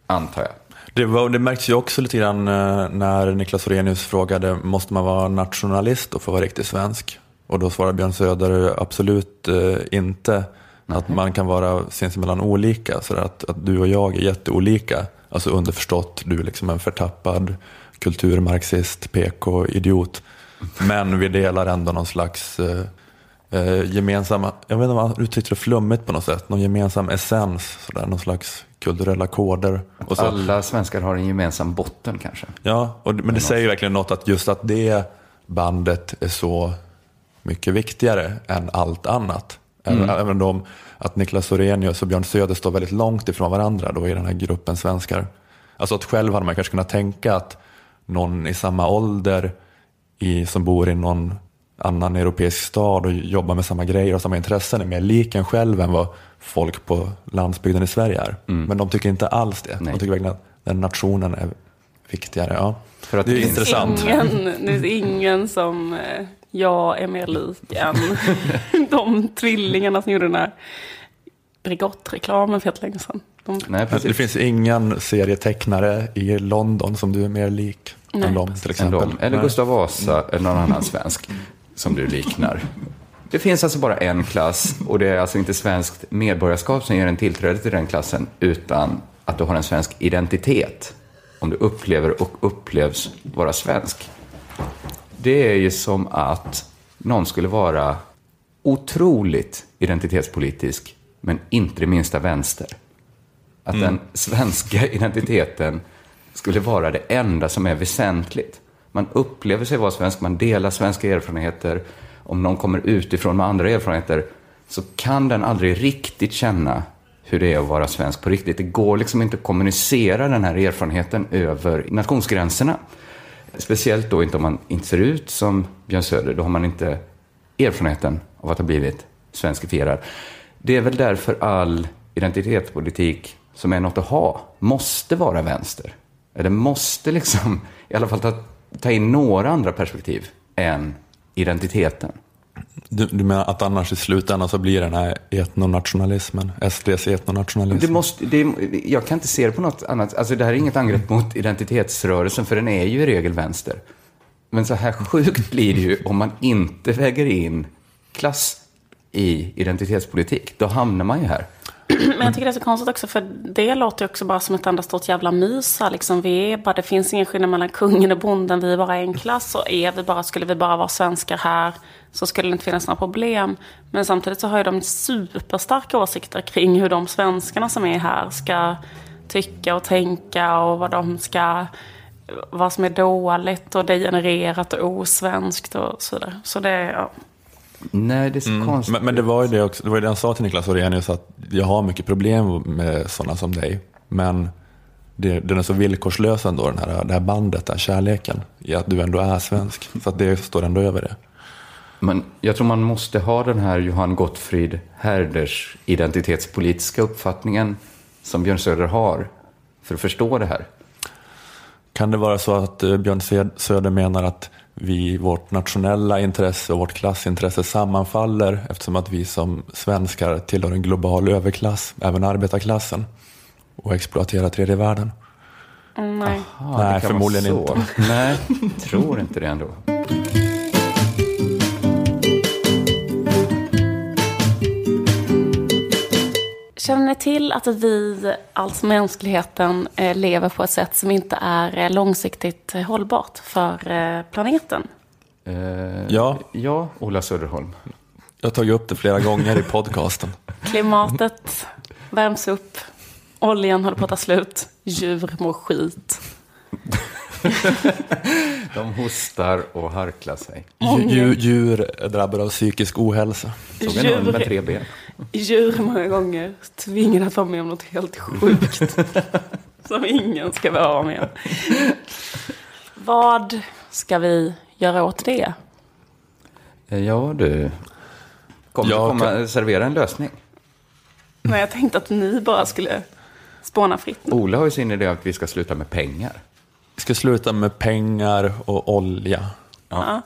Antar jag. Det, var, det märks ju också lite grann eh, när Niklas Orenius frågade måste man vara nationalist och få vara riktigt svensk? Och då svarade Björn Söder absolut eh, inte. Att man kan vara sinsemellan olika, så att, att du och jag är jätteolika. Alltså underförstått, du är liksom en förtappad kulturmarxist, PK-idiot. Men vi delar ändå någon slags eh, eh, gemensamma, jag vet inte om man uttryckte det flummigt på något sätt, någon gemensam essens, sådär, någon slags kulturella koder. Och så, Alla svenskar har en gemensam botten kanske. Ja, och, men det säger verkligen något att just att det bandet är så mycket viktigare än allt annat. Även, även om att Niklas Orenius och Björn Söder står väldigt långt ifrån varandra då i den här gruppen svenskar. Alltså att själv hade man kanske kunnat tänka att någon i samma ålder i, som bor i någon annan europeisk stad och jobbar med samma grejer och samma intressen är mer lik en själv än vad folk på landsbygden i Sverige är. Men de tycker inte alls det. Nej. De tycker verkligen att den nationen är viktigare. Ja. För att det är intressant. Ingen, det finns ingen som eh, jag är mer lik än de tvillingarna som gjorde den här Bregott-reklamen för länge sedan. De, Nej, Det precis. finns ingen serietecknare i London som du är mer lik Nej, än dem till exempel. dem. Eller. Gustav Vasa eller någon annan svensk som du liknar. Det finns alltså bara en klass och det är alltså inte svenskt medborgarskap som ger en tillträde till den klassen utan att du har en svensk identitet. Om du upplever och upplevs vara svensk. Det är ju som att någon skulle vara otroligt identitetspolitisk, men inte det minsta vänster. Att den svenska identiteten skulle vara det enda som är väsentligt. Man upplever sig vara svensk, man delar svenska erfarenheter. Om någon kommer utifrån med andra erfarenheter så kan den aldrig riktigt känna hur det är att vara svensk på riktigt. Det går liksom inte att kommunicera den här erfarenheten över nationsgränserna. Speciellt då inte om man inte ser ut som Björn Söder. Då har man inte erfarenheten av att ha blivit svenskifierad. Det är väl därför all identitetspolitik som är något att ha måste vara vänster. Eller måste liksom i alla fall ta, ta in några andra perspektiv än identiteten. Du, du menar att annars i slutändan så blir den här etnonationalismen, SDs etnonationalism? Det måste, det, jag kan inte se det på något annat. Alltså det här är inget angrepp mot identitetsrörelsen, för den är ju i regel vänster. Men så här sjukt blir det ju om man inte väger in klass i identitetspolitik. Då hamnar man ju här. Men jag tycker det är så konstigt också, för det låter ju också bara som ett enda stort jävla mys. här, Liksom, vi är bara, det finns ingen skillnad mellan kungen och bonden, vi är bara en klass. Och är vi bara, skulle vi bara vara svenskar här så skulle det inte finnas några problem. Men samtidigt så har ju de superstarka åsikter kring hur de svenskarna som är här ska tycka och tänka och vad de ska vad som är dåligt och degenererat och osvenskt och så vidare. Så det, ja. Nej, det är så konstigt. Men, men det var ju det också, det var ju det jag sa till Niklas Orrenius att jag har mycket problem med sådana som dig. Men det, den är så villkorslös ändå, den här, det här bandet, den här kärleken i att du ändå är svensk. Så att det står ändå över det. Men jag tror man måste ha den här Johan Gottfried Herders identitetspolitiska uppfattningen som Björn Söder har för att förstå det här. Kan det vara så att eh, Björn Söder menar att vi, vårt nationella intresse och vårt klassintresse sammanfaller eftersom att vi som svenskar tillhör en global överklass, även arbetarklassen, och exploaterar tredje världen? Mm, nej. Ja, Nej, förmodligen inte. Nej, tror inte det ändå. Känner ni till att vi, alltså mänskligheten, eh, lever på ett sätt som inte är eh, långsiktigt hållbart för eh, planeten? Eh, Ja. Ja, Ola Söderholm. Jag har tagit upp det flera gånger i podcasten. Klimatet värms upp, oljan håller på att ta slut, djur mår skit. De hostar och harklar sig. Djur, djur drabbade av psykisk ohälsa. Såg en hund med tre ben. Djur många gånger tvingade att vara med om något helt sjukt. som ingen ska vara med om. Vad ska vi göra åt det? Eh, Ja, du. Kommer Jag komma kan- servera en lösning? Men jag tänkte att ni bara skulle spåna fritt. Ola har ju sin idé att vi ska sluta med pengar. Ska sluta med pengar och olja. Ja.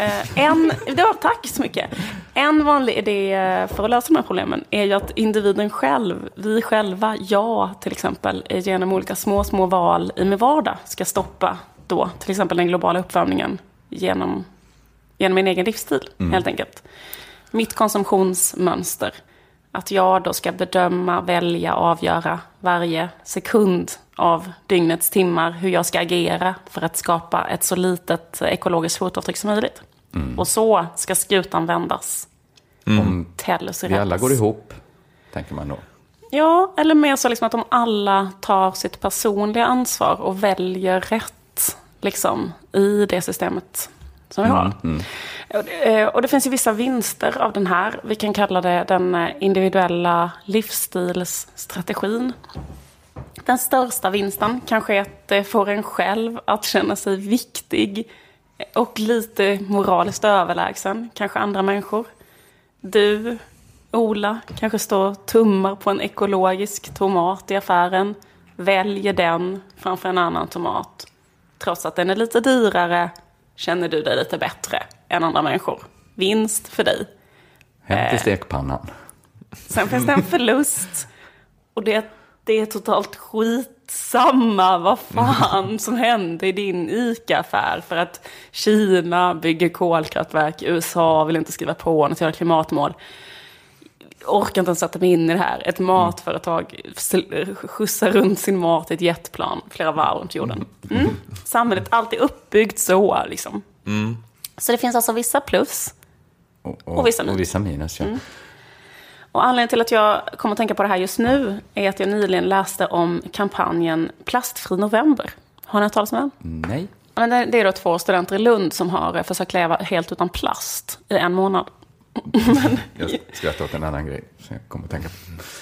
Eh, en, ja, tack så mycket. En vanlig idé för att lösa de här problemen är ju att individen själv, vi själva, jag till exempel, eh, genom olika små, små val i min vardag ska stoppa då till exempel den globala uppvärmningen genom, genom min egen livsstil, helt enkelt. Mitt konsumtionsmönster. Att jag då ska bedöma, välja, avgöra varje sekund av dygnets timmar hur jag ska agera för att skapa ett så litet ekologiskt fotavtryck som möjligt. Och så ska skutan vändas. Om Tellus vi alla går ihop, tänker man då. Ja, eller mer så liksom att om alla tar sitt personliga ansvar och väljer rätt liksom, i det systemet som vi har. Och, det, eh, och det finns ju vissa vinster av den här. Vi kan kalla det den eh, individuella livsstilsstrategin. Den största vinsten kanske är att det får en själv att känna sig viktig och lite moraliskt överlägsen, kanske andra människor. Du, Ola, kanske står tummar på en ekologisk tomat i affären. Väljer den framför en annan tomat. Trots att den är lite dyrare känner du dig lite bättre än andra människor. Vinst för dig. Hem till stekpannan. Sen finns det en förlust. Och det, det är totalt skitsamma vad fan som hände i din ICA-affär. För att Kina bygger kolkraftverk, USA vill inte skriva på något jävla klimatmål. Orkar inte ens sätta mig in i det här. Ett matföretag sl- skjutsar runt sin mat i ett jetplan flera varv runt jorden. Mm. Samhället är alltid uppbyggt så liksom. Så det finns alltså vissa plus. Och, Och vissa minus. Och vissa minus, ja. Och anledningen till att jag kommer att tänka på det här just nu är att jag nyligen läste om kampanjen Plastfri november. Har ni hört talas om den? Nej. Men det- är då två studenter i Lund som har eh, försökt leva helt utan plast i en månad. Jag skrattar åt en annan grej som jag kommer att tänka på.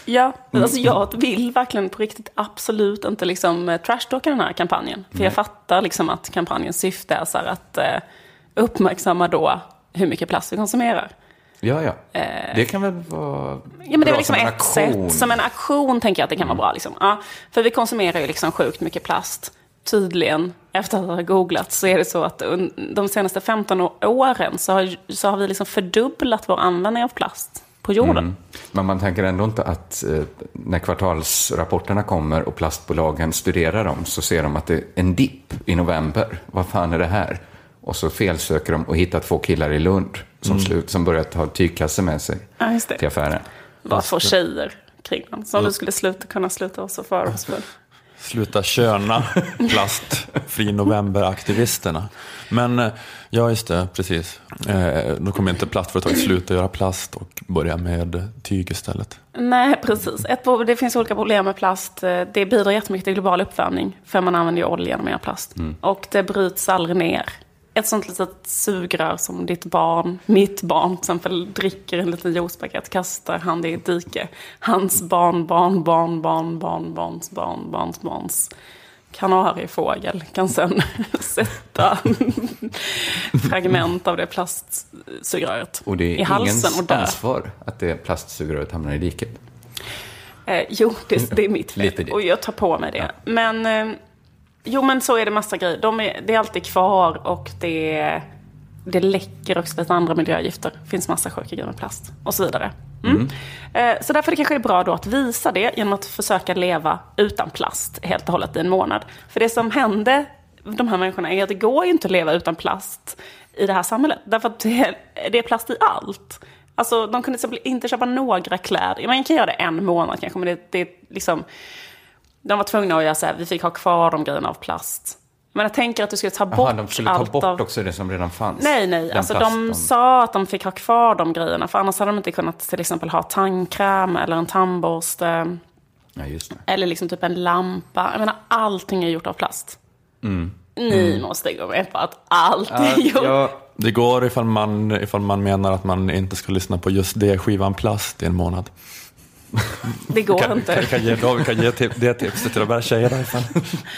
Ja, alltså jag vill verkligen på riktigt absolut inte liksom eh, trashtalka den här kampanjen. För jag fattar liksom att kampanjens syfte är att eh, uppmärksamma då hur mycket plast vi konsumerar. Ja, ja. Det kan väl vara Ja, men det är liksom ett aktion. sätt. Som en aktion tänker jag att det kan vara bra. Liksom. Ja, för vi konsumerar ju liksom sjukt mycket plast. Tydligen, efter att ha googlat, så är det så att de senaste 15 å- åren så har, så har vi liksom fördubblat vår användning av plast på jorden. Mm. Men man tänker ändå inte att eh, när kvartalsrapporterna kommer och plastbolagen studerar dem så ser de att det är en dipp i november. Vad fan är det här? Och så felsöker de och hittar två killar i Lund som, slut, som börjar ta tygkasse med sig Ja, just det. till affären. Bara två tjejer kring den. Så om du skulle sluta, kunna sluta vara så fördomsfull. Sluta köna plastfri november-aktivisterna. Men eh, ja, just det, precis. Eh, Då kommer inte plastföretag sluta göra plast och börja med tyg istället. Nej, precis. Ett, det finns olika problem med plast. Eh, Det bidrar jättemycket till global uppvärmning. För man använder ju olja med plast. Och det bryts aldrig ner. Ett sånt litet sugrör som ditt barn, mitt barn till exempel, dricker en liten juicepaket, kastar han det i ett dike. Hans barn, barn, barn, barn, barn, barns, barn, barns, barns kanariefågel kan sen sätta fragment av det plastsugröret Och det är i halsen ingens och dö. ansvar att det plastsugröret hamnar i diket. Eh, jo, det, det är mitt fel. Och jag tar på mig det. Men, eh, jo, men så är det massa grejer. De är, det är alltid kvar och det, det läcker också lite andra miljögifter. Det finns massa sjuka grejer med plast och så vidare. Mm. Eh, så därför är det kanske är bra då att visa det genom att försöka leva utan plast helt och hållet i en månad. För det som hände de här människorna är att det går ju inte att leva utan plast i det här samhället. Därför att det, det är plast i allt. Alltså de kunde till exempel inte köpa några kläder. Man kan göra det en månad kanske, men det, det är liksom... De var tvungna att göra så här, vi fick ha kvar de grejerna av plast. Men jag tänker att du skulle ta bort Jaha, de skulle ta allt bort av... också det som redan fanns. Nej, nej. Alltså, de sa att de fick ha kvar de grejerna. För annars hade de inte kunnat till exempel ha tandkräm eller en tandborste. Ja. Eller liksom typ en lampa. Jag menar, allting är gjort av plast. Mm. Ni måste gå med på att allt är gjort. Ja, Det går ifall man, ifall man menar att man inte ska lyssna på just det skivan plast i en månad. Det går Kan, inte. kan, kan ge, då, kan ge tip, det tipset till de här tjejerna ifall.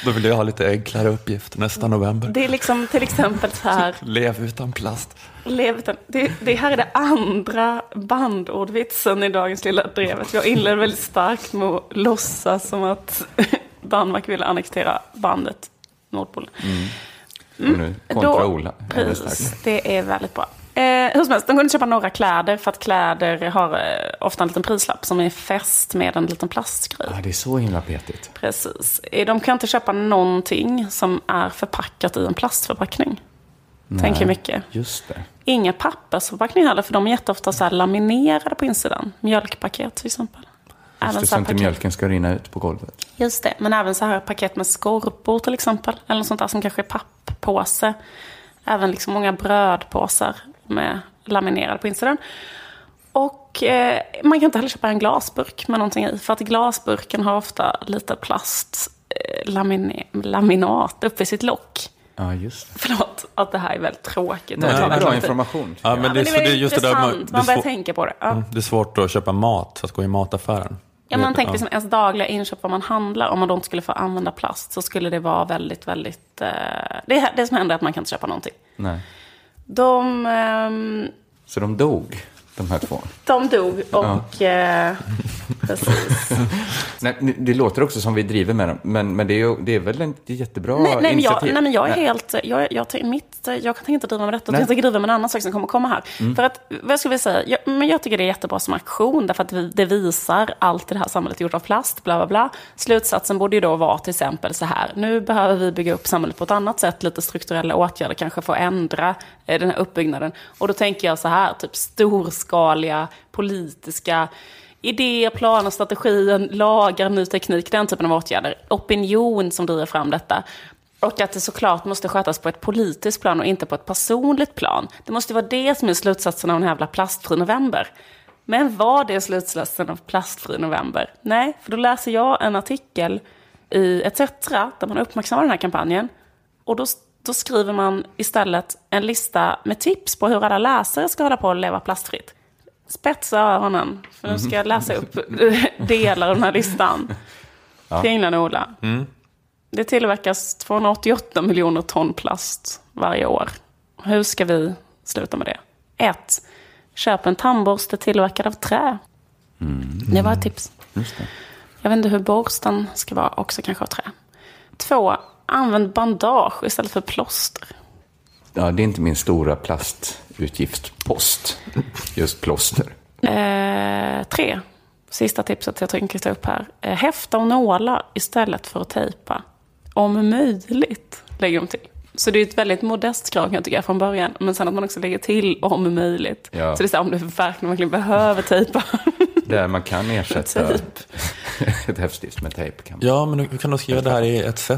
Då vill jag ha lite enklare uppgift nästa november. Det är liksom till exempel så här. Lev utan plast. Lev utan, det, det här är det andra bandordvitsen i dagens lilla drevet. Jag inledde väldigt starkt med att låtsas som att Danmark ville annektera bandet Nordpolen. och nu kontra Då- Ola. starkt. det är väldigt bra. Eh, hur som helst, de kunde köpa några kläder för att kläder har eh, ofta en liten prislapp som är fäst med en liten plastgrej. Ja, det är så himla petigt. Precis. Eh, De kan inte köpa någonting som är förpackat i en plastförpackning. Tänker mycket. Just det. Inga pappersförpackningar heller, för de är jätteofta så laminerade på insidan. Mjölkpaket till exempel. Just det, så här inte mjölken ska rinna ut på golvet. Just det, men även så här paket med skorpor till exempel. Eller något sånt där som kanske är papppåse. Även liksom många brödpåsar med laminerade på insidan. Och eh, man kan inte heller köpa en glasburk med någonting i. För att glasburken har ofta lite plast eh, lamine, laminat uppe i sitt lock. Ja, just det. Förlåt att det här är väldigt tråkigt. Nej, det är bra information. Ja, men Ja, det, men är, det är det är just det där med, det, Man börjar svår, tänka på det. Ja. Mm, det är svårt att köpa mat, att gå i mataffären. Ja, man tänker liksom ens dagliga inköp, vad man handlar, om man då inte skulle få använda plast, så skulle det vara väldigt, väldigt... Eh, det, det som händer är att man kan inte köpa någonting. Nej. De, Um... Så de dog, de här två. de dog och... Eh, precis. Nej, det låter också som vi driver med dem, men, men det, är ju, det är väl är jättebra nej, nej, men jag, initiativ? nej, men jag är Nej. helt... Jag, jag, jag, mitt, jag kan inte driva med detta, Nej. jag tänker driva med en annan sak som kommer komma här. Mm. För att, vad ska vi säga? Jag, men jag tycker det är jättebra som aktion, därför att det visar allt det här samhället gjort av plast, bla bla bla. Slutsatsen borde ju då vara till exempel så här, nu behöver vi bygga upp samhället på ett annat sätt, lite strukturella åtgärder kanske för att ändra eh, den här uppbyggnaden. Och då tänker jag så här, typ storskaliga politiska idéer, planer, strategier, lagar, ny teknik, den typen av åtgärder. Opinion som driver fram detta. Och att det såklart måste skötas på ett politiskt plan och inte på ett personligt plan. Det måste vara det som är slutsatsen av en jävla plastfri november. Men var det slutsatsen av plastfri november? Nej, för då läser jag en artikel i ETC där man uppmärksammar den här kampanjen. Och då, då skriver man istället en lista med tips på hur alla läsare ska hålla på att leva plastfritt. Spetsa öronen, för nu ska jag läsa upp delar av den här listan. Kringlan Ola. Det tillverkas 288 miljoner ton plast varje år. Hur ska vi sluta med det? 1. Köp en tandborste tillverkad av trä. Det var ett tips. Jag vet inte hur borsten ska vara, också kanske av trä. 2. Använd bandage istället för plåster. Ja, det är inte min stora plastutgiftspost. Just plåster. Eh, 3. Sista tipset jag tänker ta upp här. Eh, häfta och nålar istället för att tejpa. Om möjligt, lägger de till. Så det är ett väldigt modest krav kan jag tycka från början. Men sen att man också lägger till om möjligt. Ja. Så det är så här, om du verkligen, verkligen behöver tejpa. Där man kan ersätta Tejp. ett häftstift med tejp. Kan man. Ja, men hur kan de skriva det här i ETC?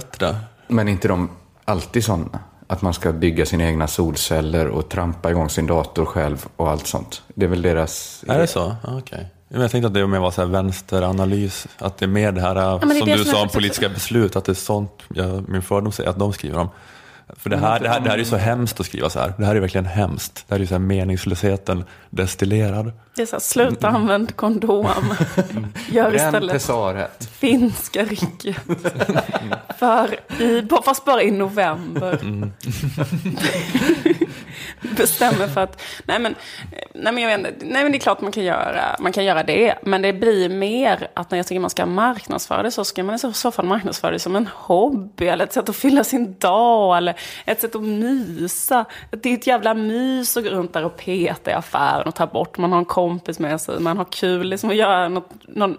Men inte de alltid sådana? Att man ska bygga sina egna solceller och trampa igång sin dator själv och allt sånt. Det är väl deras... Är det så? Ja, Okej. Men Jag tänkte att det mer var så här vänsteranalys, att det är mer det här men det som det du som sa jag politiska beslut, att det är sånt, ja, min fördom säger att de skriver om. För det här, det, här, det här är ju så hemskt att skriva så här. Det här är verkligen hemskt. Det här är ju så här meningslösheten destillerad. Det är så här, sluta använd kondom. Gör istället finska riket. För i, fast bara i november. Bestämmer för att, nej men, nej men jag vet inte, nej men det är klart man kan göra, man kan göra det. Men det blir mer att när jag tycker man ska marknadsföra det så ska man i så fall marknadsföra det som en hobby. Eller ett sätt att fylla sin dag. Eller ett sätt att mysa. Det är ett jävla mys att gå runt där och peta i affären och ta bort. Man har en kompis med sig, man har kul liksom att göra något, någon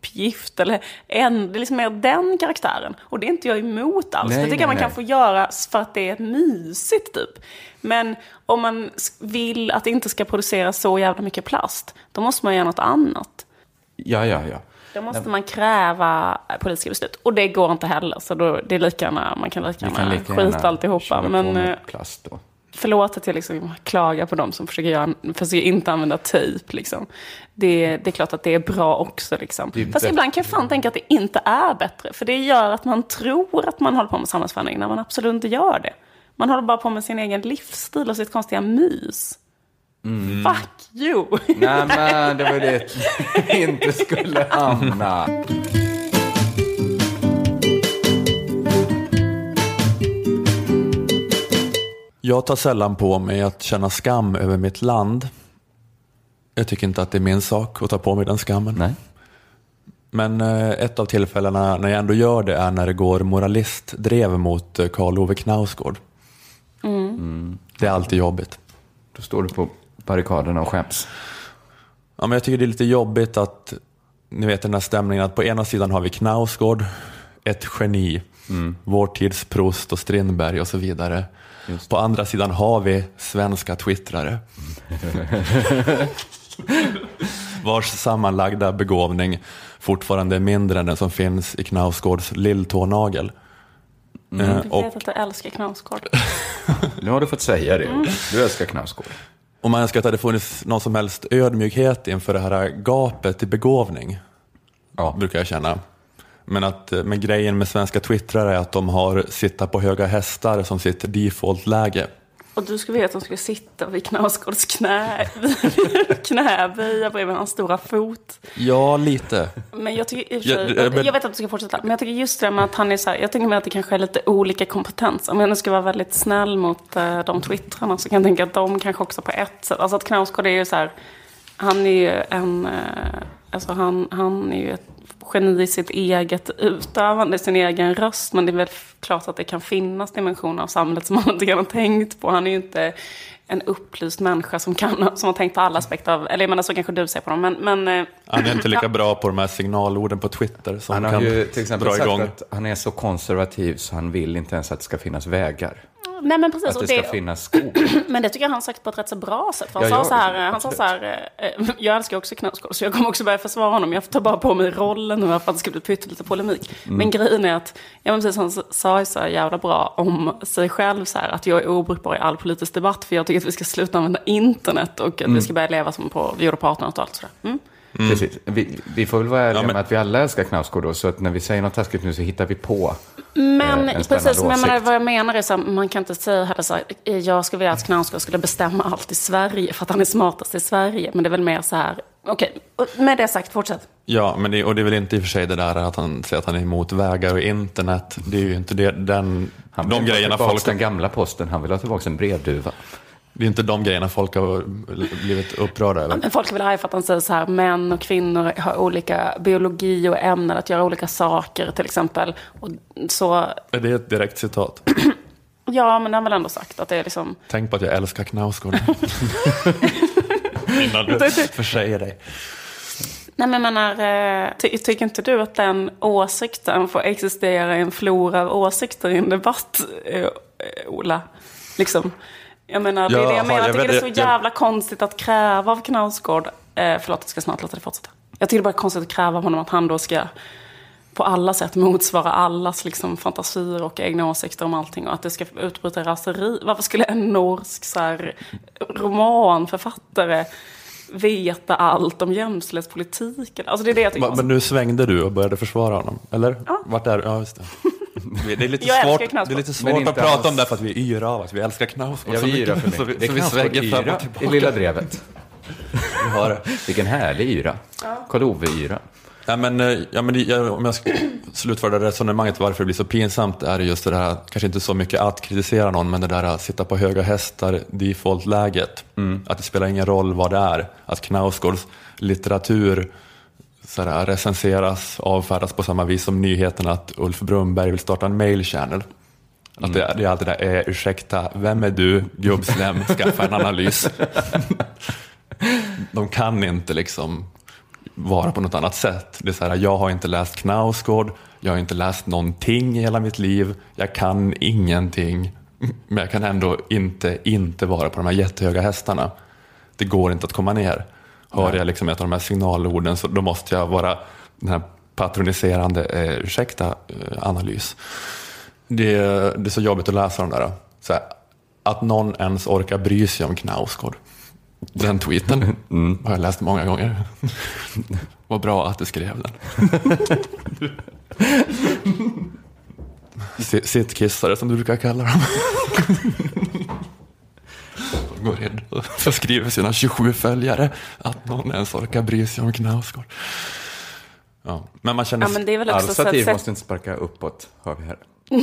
uppgift eller en, det är liksom mer den karaktären. Och det är inte jag emot alls. Nej, det tycker nej, jag man kan nej. få göra för att det är mysigt typ. Men om man vill att det inte ska produceras så jävla mycket plast, då måste man göra något annat. Ja, ja, ja. Då måste man kräva politiska beslut. Och det går inte heller, så då, det är lika gärna, man kan lika gärna kan lika gärna alltihopa. köra på Men eh, plast då. Förlåt att jag liksom klagar på dem som försöker, göra, försöker inte använda tejp. Liksom. Det, det är klart att det är bra också. Liksom. Är Fast ibland kan jag fan tänka att det inte är bättre. För det gör att man tror att man håller på med samhällsförändring när man absolut inte gör det. Man håller bara på med sin egen livsstil och sitt konstiga mys. Mm. Fuck you! Nej, men det var det vi inte skulle hamna. Jag tar sällan på mig att känna skam över mitt land. Jag tycker inte att det är min sak att ta på mig den skammen. Nej. Men eh, ett av tillfällena när jag ändå gör det är när det går moralistdrev mot eh, Karl Ove Knausgård. Det är alltid jobbigt. Då står du på barrikaderna och skäms. Ja, men jag tycker det är lite jobbigt att, ni vet den här stämningen att på ena sidan har vi Knausgård, ett geni, vår tids Proust och Strindberg och så vidare. På andra sidan har vi svenska twittrare. Vars sammanlagda begåvning fortfarande är mindre än den som finns i Knausgårds lilltånagel. Eh, Jag och vet att du älskar Knausgård. Nu har du fått säga det. Du älskar Knausgård. om man önskar att det hade funnits någon som helst ödmjukhet inför det här gapet i begåvning, Ja. brukar jag känna. Men, att, eh, men grejen med svenska twittrare är att de har sitta på höga hästar som sitt default-läge. Och du skulle vilja att de skulle sitta vid Knausgårds knä, knäböja bredvid hans stora fot. Ja, lite. Men jag tycker i och för sig, Ja, jag, men- vet att du ska fortsätta, men jag tycker just det med att han är så här, jag tänker mig att det kanske är lite olika kompetens. Om jag nu ska vara väldigt snäll mot eh, de twittrarna så kan jag tänka att de kanske också på ett sätt, alltså att Knausgård är ju så här, han är ju en, eh, alltså han, han är ju ett geni i sitt eget utövande, sin egen röst. Men det är väl klart att det kan finnas dimensioner av samhället som man inte kan ha tänkt på. Han är ju inte en upplyst människa som, kan, som har tänkt på alla aspekter av, eller jag menar så kanske du ser på dem, men, men eh, Han är inte lika bra på de här signalorden på Twitter som Han har kan ju till exempel dra sagt igång. att han är så konservativ så han vill inte ens att det ska finnas vägar. Nej men precis. Att det ska det, finnas skog. Men det tycker jag han sagt på ett rätt så bra sätt. För han, Ja, sa, så här, han sa så här, eh, jag älskar också Knausgård så jag kommer också börja försvara honom. Jag tar bara på mig rollen nu för att det ska bli pyttelite polemik. Mm. Men grejen är att, ja men precis han sa så jävla bra om sig själv så här, att jag är obrukbar i all politisk debatt för jag tycker att vi ska sluta använda internet och att Mm. vi ska börja leva som på vi gjorde på 1800-talet och sådär. Mm. Precis. Vi, vi får väl vara ärliga Ja, men- med att vi alla älskar Knausgård då, så att när vi säger något taskigt nu så hittar vi på Men eh, en spännande precis, men jag menar, vad jag menar är så här, man kan inte säga heller så här, eh, jag skulle vilja att Knausgård skulle bestämma allt i Sverige för att han är smartast i Sverige. Men det är väl mer så här, okej, och med det sagt, fortsätt. Ja, men det, och det är väl inte i och för sig det där att han säger att han är emot vägar och internet. Det är ju inte det, den, Han de vill ha grejerna tillbaka folk... den gamla posten, han vill ha tillbaka en brevduva. Det är inte de grejerna folk har blivit upprörda över. Men folk är väl arga för att han säger så här, män och kvinnor har olika biologi och ämnen att göra olika saker till exempel. Och så, Är det ett direkt citat? ja men han har väl ändå sagt att det är liksom, Tänk på att jag älskar Knausgård. Innan du försäger dig. nej men menar, eh, ty, tycker inte du att den åsikten får existera i en flora av åsikter i en debatt, eh, Ola? Liksom. Jag menar, det är det jag menar. jag tycker det är så jävla konstigt att kräva av Knausgård, eh, förlåt jag ska snart låta det fortsätta. Jag tycker det bara är konstigt att kräva av honom att han då ska på alla sätt motsvara allas liksom, fantasier och egna åsikter om allting och att det ska utbryta raseri. Varför skulle en norsk så här, romanförfattare veta allt om jämställdhetspolitiken? Alltså det är det jag tycker är Men nu svängde du och började försvara honom, eller? Ja. Vart är Ja, just det. Det är lite Jag älskar svårt, det är lite svårt att prata alls. om det för att vi är yra av att vi älskar Knausgård. Jag så mycket. för Så vi, mig. Det så är vi Knausgård svänger fram och i tillbaka. Lilla Drevet. Vi har det. Vilken härlig yra. Karl-Ove-yra. Ja, men, eh, ja, men jag, om jag ska slutföra det resonemanget varför det blir så pinsamt är det just det där, kanske inte så mycket att kritisera någon, men det där att sitta på höga hästar, default-läget. Att det spelar ingen roll vad det är. Att Knausgårds litteratur sådär, recenseras, avfärdas på samma vis som nyheten att Ulf Brunberg vill starta en mail channel. Att det, det är alltid det där, eh, ursäkta, vem är du, gubbslem, skaffa en analys. De kan inte liksom vara på något annat sätt. Det är så här, jag har inte läst Knausgård, jag har inte läst någonting i hela mitt liv, jag kan ingenting, men jag kan ändå inte inte vara på de här jättehöga hästarna. Det går inte att komma ner. Hör jag liksom ett av de här signalorden så då måste jag vara den här patroniserande, eh, ursäkta, eh, analys. Det, det är så jobbigt att läsa de där. Så här, att någon ens orkar bry sig om Knausgård. Den tweeten har jag läst många gånger. Vad bra att du skrev den. Si- Sittkissare som du brukar kalla dem. Går in och förskriver sina 27 följare att någon ens orkar bry sig om Knausgård. Ja, men man känner Ja, men det är väl också så att måste inte sparka uppåt, hör vi här.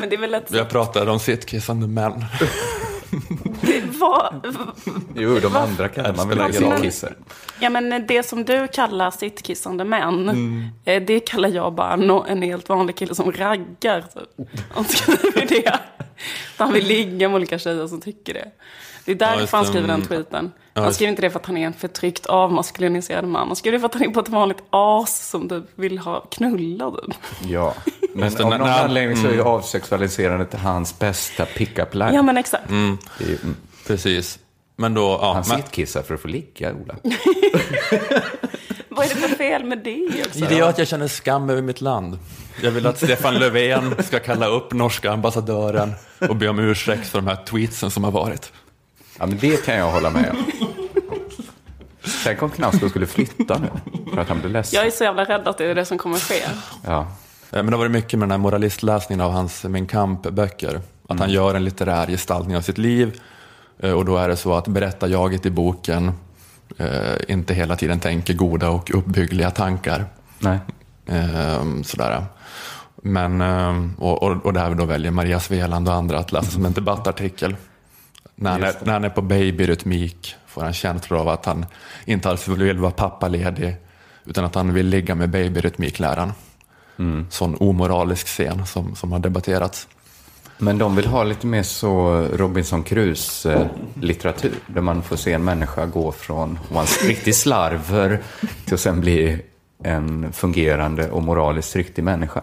Men det är väl ett... Jag pratar om sittkissande män. Vad, Jo, de andra kallar man väl roll. sittkissar. ja, men det som du kallar sittkissande män, Mm. eh, det kallar jag bara no, en helt vanlig kille som raggar. typ. Det. Han vill ligga med olika tjejer som tycker det. Det är Ja, därför just han det. skriver den Mm. tweeten. Ja, Han skriver inte det för att han är en förtryckt avmaskuliniserad man. Han skriver det för att han är på ett vanligt as som du vill ha knullad. Ja, men av någon anledning så är ju avsexualiserandet hans bästa pick-up line. Ja, men exakt. Ju- mm. Precis. Men då, ja, Han men, sittkissar för att få ligga, Ola. Vad är det för fel med det? Också? det gör att jag känner skam över mitt land. Jag vill att Stefan Löfven ska kalla upp norska ambassadören och be om ursäkt för de här tweetsen som har varit. Ja, men det kan jag hålla med om. Tänk om Knausgård skulle flytta nu, för att han blir ledsen. Jag är så jävla rädd att det är det som kommer ske. Ja. Eh, Men det har varit mycket med den här moralistläsningen av hans Min Kamp-böcker. Att han gör en litterär gestaltning av sitt liv. Eh, Och då är det så att berättarjaget i boken inte hela tiden tänker goda och uppbyggliga tankar. Nej. Ehm, sådär. Men, ehm, och, och, och där då väljer Maria Sveland och andra att läsa som en debattartikel. När han, är, när han är på babyrytmik får han känslor av att han inte alls vill vara pappaledig utan att han vill ligga med babyrytmikläraren. Mm. Sån omoralisk scen som, som har debatterats. Men de vill ha lite mer så Robinson Crusoe-litteratur. Där man får se en människa gå från att vara en riktig slarver till att sen bli en fungerande och moraliskt riktig människa.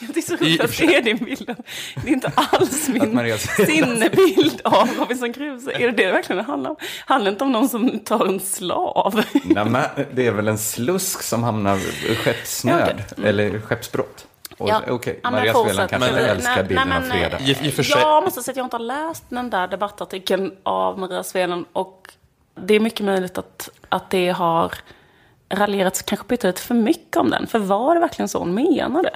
Jag tycker så roligt att se din bild. Det är inte alls min sinnebild av Robinson Crusoe. Är det det det verkligen handlar om? Handlar det inte om någon som tar en slav? Nej, men det är väl en slusk som hamnar i skeppsnöd, eller skeppsbrott. Ja. Okej, men Maria. Sveland kanske Men- älskar nej, bilden nej, av men, fredag. I, i och för sig, Jag måste säga att jag inte har läst den där debattartikeln av Maria Sveland och det är mycket möjligt att, att det har raljerats kanske pyttelite för mycket om den. För var det verkligen så hon menade?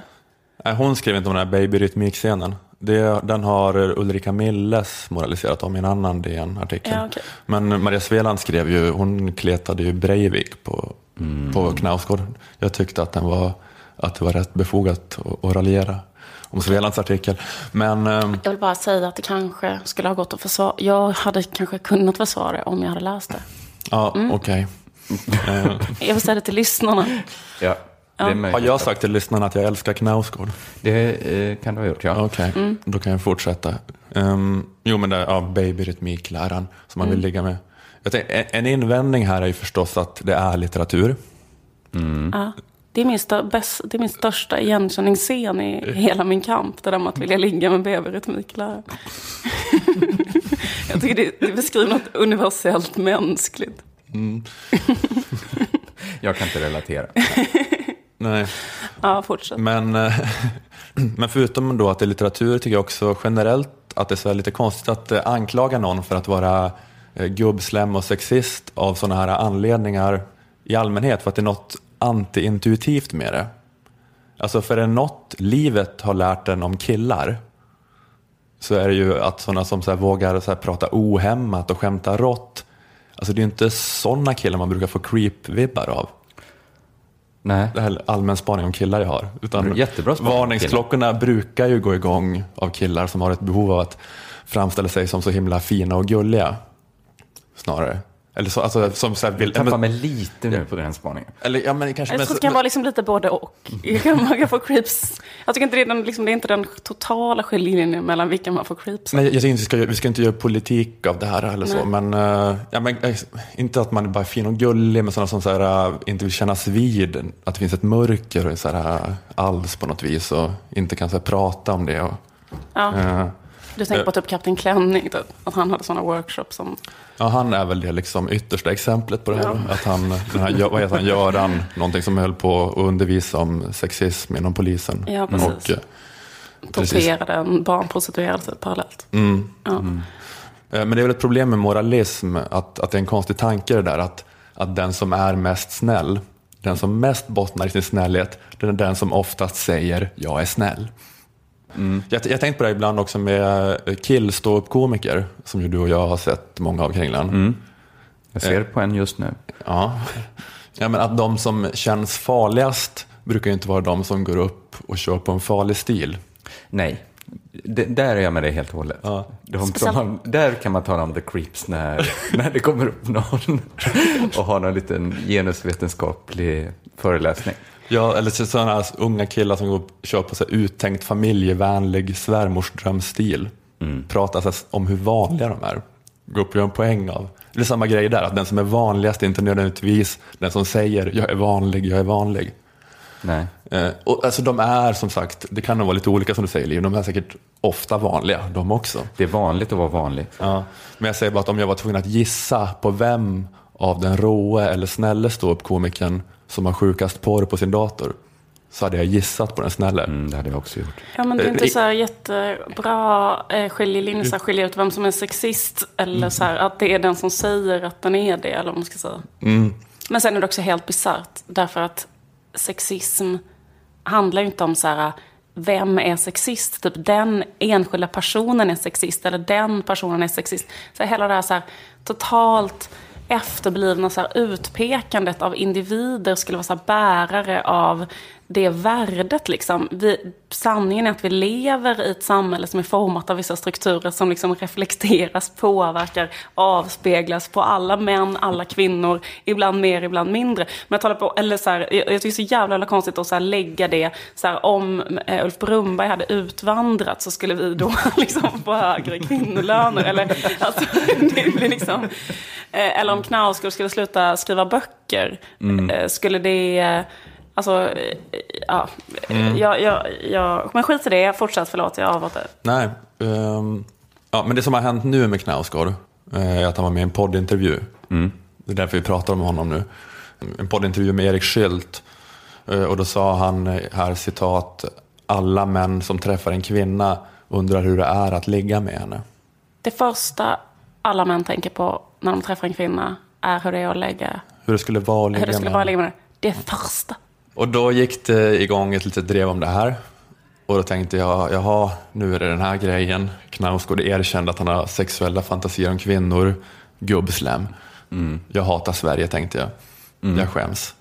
Nej, hon skrev inte om den här babyrytmikscenen. Det, den har Ulrika Milles moraliserat om i en annan DN-artikel. Ja, okej. Men Maria Sveland skrev ju, hon kletade ju Breivik på, på Knausgård. Jag tyckte att, den var, att det var rätt befogat att, raljera om Svelands artikel. Men ehm, Jag vill bara säga att det kanske skulle ha gått att försvara. Jag hade kanske kunnat försvara det om jag hade läst det. ja, okej. Eh, Jag vill säga det till lyssnarna. Ja, det är Har jag sagt till lyssnarna att jag älskar Knausgård? Det eh, kan du ha gjort, ja. Okej, då kan jag fortsätta. Um, jo, men det är ja, babyrytmikläraren som man vill ligga med. Jag tänker, en, invändning här är ju förstås att det är litteratur. Ja. Det är, min stö- bäst, det är min största igenkänningsscen i hela min kamp. Det där med att vilja ligga med babyrytmikläraren. jag tycker det, det beskriver något universellt mänskligt. Jag kan inte relatera. Nej. Ja, fortsätt. Men, eh, men förutom då att det är litteratur tycker jag också generellt att det är lite konstigt att eh, anklaga någon för att vara eh, gubbslem och sexist av sådana här anledningar i allmänhet för att det är något antiintuitivt med det. Alltså för är något livet har lärt en om killar så är det ju att sådana som så här vågar så här prata ohämmat och skämta rått, alltså det är ju inte sådana killar man brukar få creep-vibbar av Nej. det här allmän spaning om killar jag har. Utan Jättebra varningsklockorna brukar ju gå igång av killar som har ett behov av att framställa sig som så himla fina och gulliga. Snarare. Eller så, alltså, som så här vill... Jag tappar mig lite nu på den spaningen. Eller, ja, men kanske, Jag men, tror det kan vara liksom lite både och. Jag kan- Man kan få creeps. Jag tycker inte det är, den, liksom, det är inte den totala skiljelinjen mellan vilka man får creeps av. Nej, jag tycker inte vi ska, vi ska inte göra politik av det här eller så, Nej. men, eh, ja, men eh, inte att man är bara fin och gullig, men sådana som så här, eh, inte vill kännas vid att det finns ett mörker och så här, alls på något vis och inte kan så här, prata om det. Och, Ja. eh, Du tänker på typ Kapten Klänning, typ. att han hade sådana workshops som... Ja, han är väl det liksom yttersta exemplet på det här. Att han, den här, vad heter han, Göran, någonting som höll på att undervisa om sexism inom polisen. Ja, precis. Och, eh, torterade en barnprostituerad typ, parallellt. Mm. Ja. Eh, Men det är väl ett problem med moralism, att, att det är en konstig tanke det där att, att den som är mest snäll, den som mest bottnar i sin snällhet, den är den som oftast säger jag är snäll. Jag, jag tänkte på det ibland också med eh, killståuppkomiker, som ju du och jag har sett många av Kringlan. Jag ser på en just nu. Ja. ja, men att de som känns farligast brukar ju inte vara de som går upp och kör på en farlig stil. Nej, D- där är jag med dig helt och hållet. Ja. De har, där kan man tala om the creeps när, när det kommer upp någon och har någon liten genusvetenskaplig föreläsning. Ja, eller så sådana här unga killar som går och kör på så uttänkt familjevänlig svärmorsdrömstil. Pratar så om hur vanliga de är. Går upp och gör en poäng av. Det är samma grej där, att den som är vanligast är inte nödvändigtvis den som säger jag är vanlig, jag är vanlig. Nej. Eh, och alltså de är som sagt, det kan nog vara lite olika som du säger Liv, de är säkert ofta vanliga de också. Det är vanligt att vara vanlig. Ja, men jag säger bara att om jag var tvungen att gissa på vem av den råe eller snälle ståuppkomikern som har sjukast porr på sin dator så hade jag gissat på den snälle. Mm, det hade jag också gjort. Ja, men det är Eh, inte i- så här jättebra eh, skiljelinje, så här, skilja ut vem som är sexist eller så här, att det är den som säger att den är det, eller vad man ska säga. Men sen är det också helt bisarrt, därför att sexism handlar ju inte om så här, vem är sexist? Typ den enskilda personen är sexist, eller den personen är sexist. Så hela det här, så här totalt efterblivna så här, utpekandet av individer skulle vara så här, bärare av det värdet. Liksom. Vi, sanningen är att vi lever i ett samhälle som är format av vissa strukturer som liksom reflekteras, påverkar, avspeglas på alla män, alla kvinnor, ibland mer, ibland mindre. Men jag, talar på, eller så här, jag, jag tycker så jävla, jävla konstigt att så lägga det, så här, om eh, Ulf Brumberg hade utvandrat så skulle vi då liksom få högre kvinnolöner. Eller, alltså, det blir liksom, eh, eller om Knausgård skulle sluta skriva böcker, eh, skulle det Alltså, eh, ja. Jag, jag, jag, men skit i det, fortsätt, förlåt, jag avbröt Nej, ehm, ja, men det som har hänt nu med Knausgård eh, är att han var med i en poddintervju. Det är därför vi pratar om honom nu. En poddintervju med Erik Skylt. Eh, Och då sa han här citat, alla män som träffar en kvinna undrar hur det är att ligga med henne. Det första alla män tänker på när de träffar en kvinna är hur det är att lägga, Hur det skulle vara att ligga hur det skulle med vara att henne. ligga med det. Det första. Och då gick det igång ett litet drev om det här. Och då tänkte jag, jaha, nu är det den här grejen. Knausgård erkände att han har sexuella fantasier om kvinnor. Gubbslem. Jag hatar Sverige, tänkte jag. Jag skäms.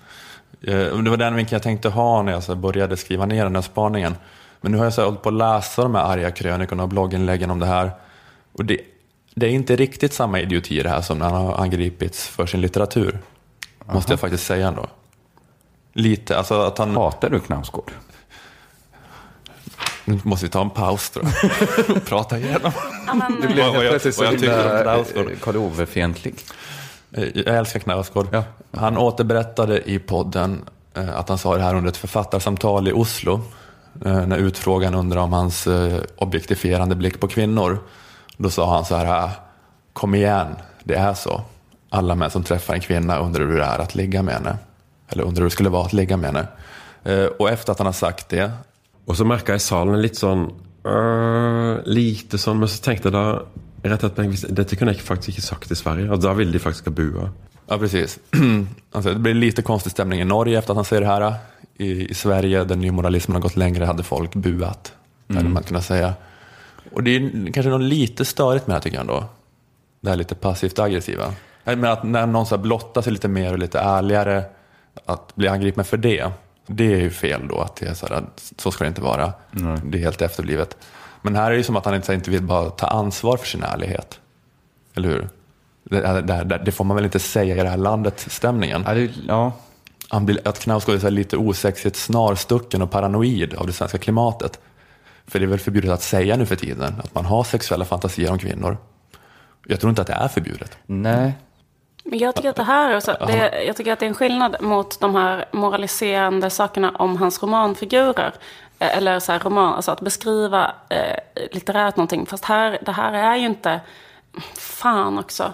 Eh, Det var den vinkeln jag tänkte ha när jag så började skriva ner den här spaningen. Men nu har jag så hållit på att läsa de här arga krönikorna och blogginläggen om det här. Och det, det är inte riktigt samma idioti det här som när han har angripits för sin litteratur. Måste jag faktiskt säga ändå. Lite, alltså att han... Hatar du Knausgård? Nu måste vi ta en paus tror jag. Prata igenom. Du blev jag- plötsligt så himla eh, Karl Ove-fientlig. Eh, Jag älskar Knausgård. Ja. Han återberättade i podden eh, att han sa det här under ett författarsamtal i Oslo. När utfrågaren undrade om hans objektifierande blick på kvinnor. Då sa han så här, "Ah, kom igen, det är så. Alla män som träffar en kvinna undrar hur det är att ligga med henne. Eller undrar hur det skulle vara att ligga med henne. Eh, Och efter att han har sagt det Og så merka jeg i salen litt sånn øh, Lite sånn, men så tenkte jeg da rett at hvis- Dette kunne jeg faktisk ikke sagt i Sverige. Og da ville de faktisk ha bua. Ja, precis. Alltså, det blir lite konstig stämning i Norge efter att han säger det här. I, i Sverige, där nymoralismen har gått längre, hade folk buat. Hade man kunnat säga. Och det är kanske något lite störigt med det här tycker jag ändå. Det här lite passivt aggressiva. Men att när någon så blottar sig lite mer och lite ärligare, att bli angripen för det. Det är ju fel då, att det är så, här, så ska det inte vara. Det är helt efterblivet. Men här är det ju som att han inte, inte vill bara ta ansvar för sin ärlighet. Eller hur? Det, det, det, får man väl inte säga i det här landet, stämningen. Ja. Han blir, att Knausgård är lite osexigt snarstucken och paranoid av det svenska klimatet. För det är väl förbjudet att säga nu för tiden, att man har sexuella fantasier om kvinnor. Jag tror inte att det är förbjudet. Nej. Men jag tycker att det här är så, det, jag tycker att det är en skillnad mot de här moraliserande sakerna om hans romanfigurer. Eh, Eller så här roman, alltså att beskriva eh, litterärt någonting. Fast här, det här är ju inte, fan också.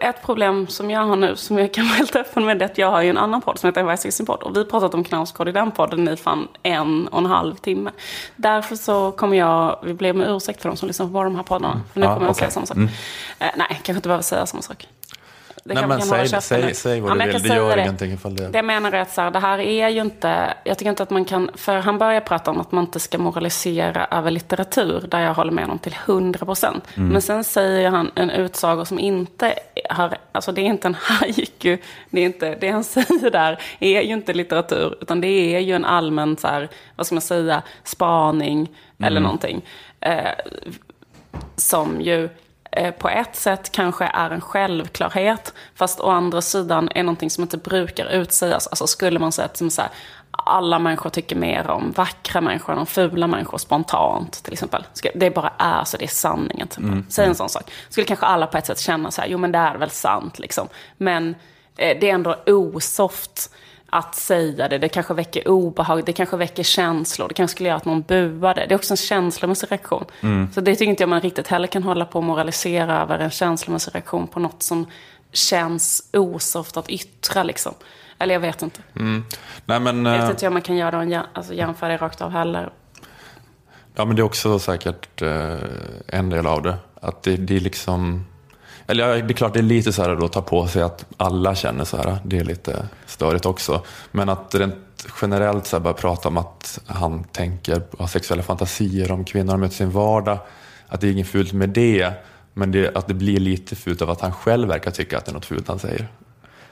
Ett problem som jag har nu, som jag kan vara helt öppen med, det är att jag har ju en annan podd som heter Vice podd Och vi har pratat om Knausgård i den podden i fan en och en halv timme. Därför så kommer jag, vi ber med ursäkt för de som lyssnar på de här poddarna. För nu kommer jag okej. säga samma sak. Eh, nej, kanske inte behöver säga samma sak. Det Nej, men säg, säg, säg vad Ja, du vill, det gör säga ingenting ifall det... Det jag menar är att så här, det här är ju inte, jag tycker inte att man kan, för han börjar prata om att man inte ska moralisera över litteratur, där jag håller med honom till 100 procent. Men sen säger han en utsaga som inte har, alltså det är inte en haiku, det är inte, det han säger där är ju inte litteratur, utan det är ju en allmän, så här, vad ska man säga, spaning eller någonting. Eh, som ju på ett sätt kanske är en självklarhet, fast å andra sidan är någonting som inte brukar utsägas. Alltså skulle man säga att som så här, alla människor tycker mer om vackra människor än om fula människor spontant, till exempel. Det bara är så, det är sanningen. Till exempel. Säg en sån sak. Skulle kanske alla på ett sätt känna så här, jo men det är väl sant liksom. Men eh, det är ändå osoft att säga det. Det kanske väcker obehag, det kanske väcker känslor. Det kanske skulle göra att någon buade. Det är också en känslomässig reaktion. Så det tycker inte jag man riktigt heller kan hålla på och moralisera över en känslomässig reaktion på något som känns osoft att yttra liksom. Eller jag vet inte. Nej, men, Jag eh, vet inte hur man kan göra det alltså, jämföra det rakt av heller. Ja, men det är också säkert eh, en del av det. Att det, det är liksom... Eller ja, det är klart, det är lite så här att ta på sig att alla känner så här. Det är lite störigt också. Men att rent generellt så här, bara prata om att han tänker, har sexuella fantasier om kvinnor han möter sin vardag. Att det är inget fult med det. Men det, att det blir lite fult av att han själv verkar tycka att det är något fult han säger.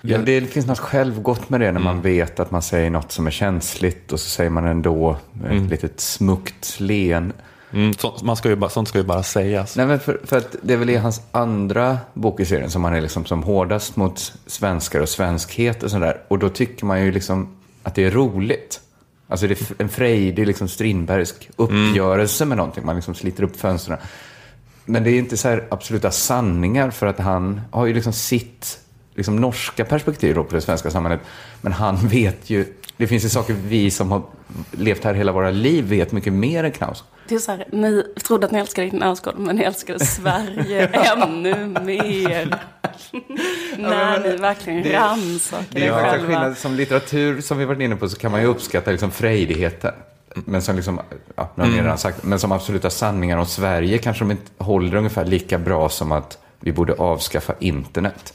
Ja, det finns något självgott med det när man vet att man säger något som är känsligt och så säger man ändå med ett litet smukt len. Mm, så, man ska ju bara, sånt ska ju bara sägas. Nej, men för, för att det är väl i hans andra bok i serien som han är liksom som hårdast mot svenskar och svenskhet och sådär. Och då tycker man ju liksom att det är roligt. Alltså det är en frejdig, liksom Strindbergsk uppgörelse med någonting. Man liksom sliter upp fönstren. Men det är inte så här absoluta sanningar för att han har ju liksom sitt liksom norska perspektiv på det svenska samhället. Men han vet ju det finns ju saker vi som har levt här hela våra liv vet mycket mer än Knausgård. Det är så här, ni trodde att ni älskade Knausgård, men ni älskade Sverige ännu mer. När ni verkligen rannsakade Det är en själva. skillnad. Som litteratur, som vi varit inne på, så kan man ju uppskatta liksom frejdigheten. Men som, liksom, ja, nu har ni redan sagt, men som absoluta sanningar om Sverige kanske de inte håller ungefär lika bra som att vi borde avskaffa internet.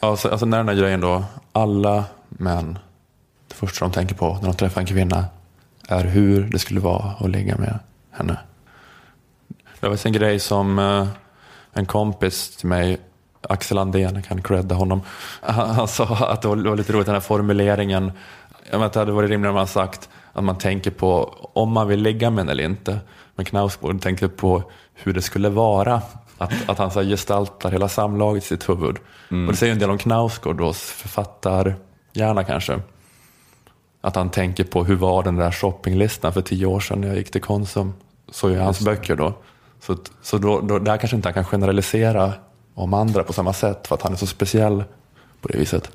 Alltså, alltså när den här grejen då, alla män, det första de tänker på när de träffar en kvinna är hur det skulle vara att ligga med henne. Det var en grej som eh, en kompis till mig, Axel Andén, jag kan credda honom, han, sa att det var, lite roligt den här formuleringen, jag vet, det hade varit rimligare om man sagt att man tänker på om man vill ligga med en eller inte. Men Knausgård tänkte på hur det skulle vara. Att, att han så gestaltar hela samlaget i sitt huvud. Och det säger en del om Knausgård, då, författarhjärna kanske. Att han tänker på hur var den där shoppinglistan för tio år sedan när jag gick till Konsum. Så är hans böcker då. Så, så då, då, där kanske inte han kan generalisera om andra på samma sätt för att han är så speciell på det viset.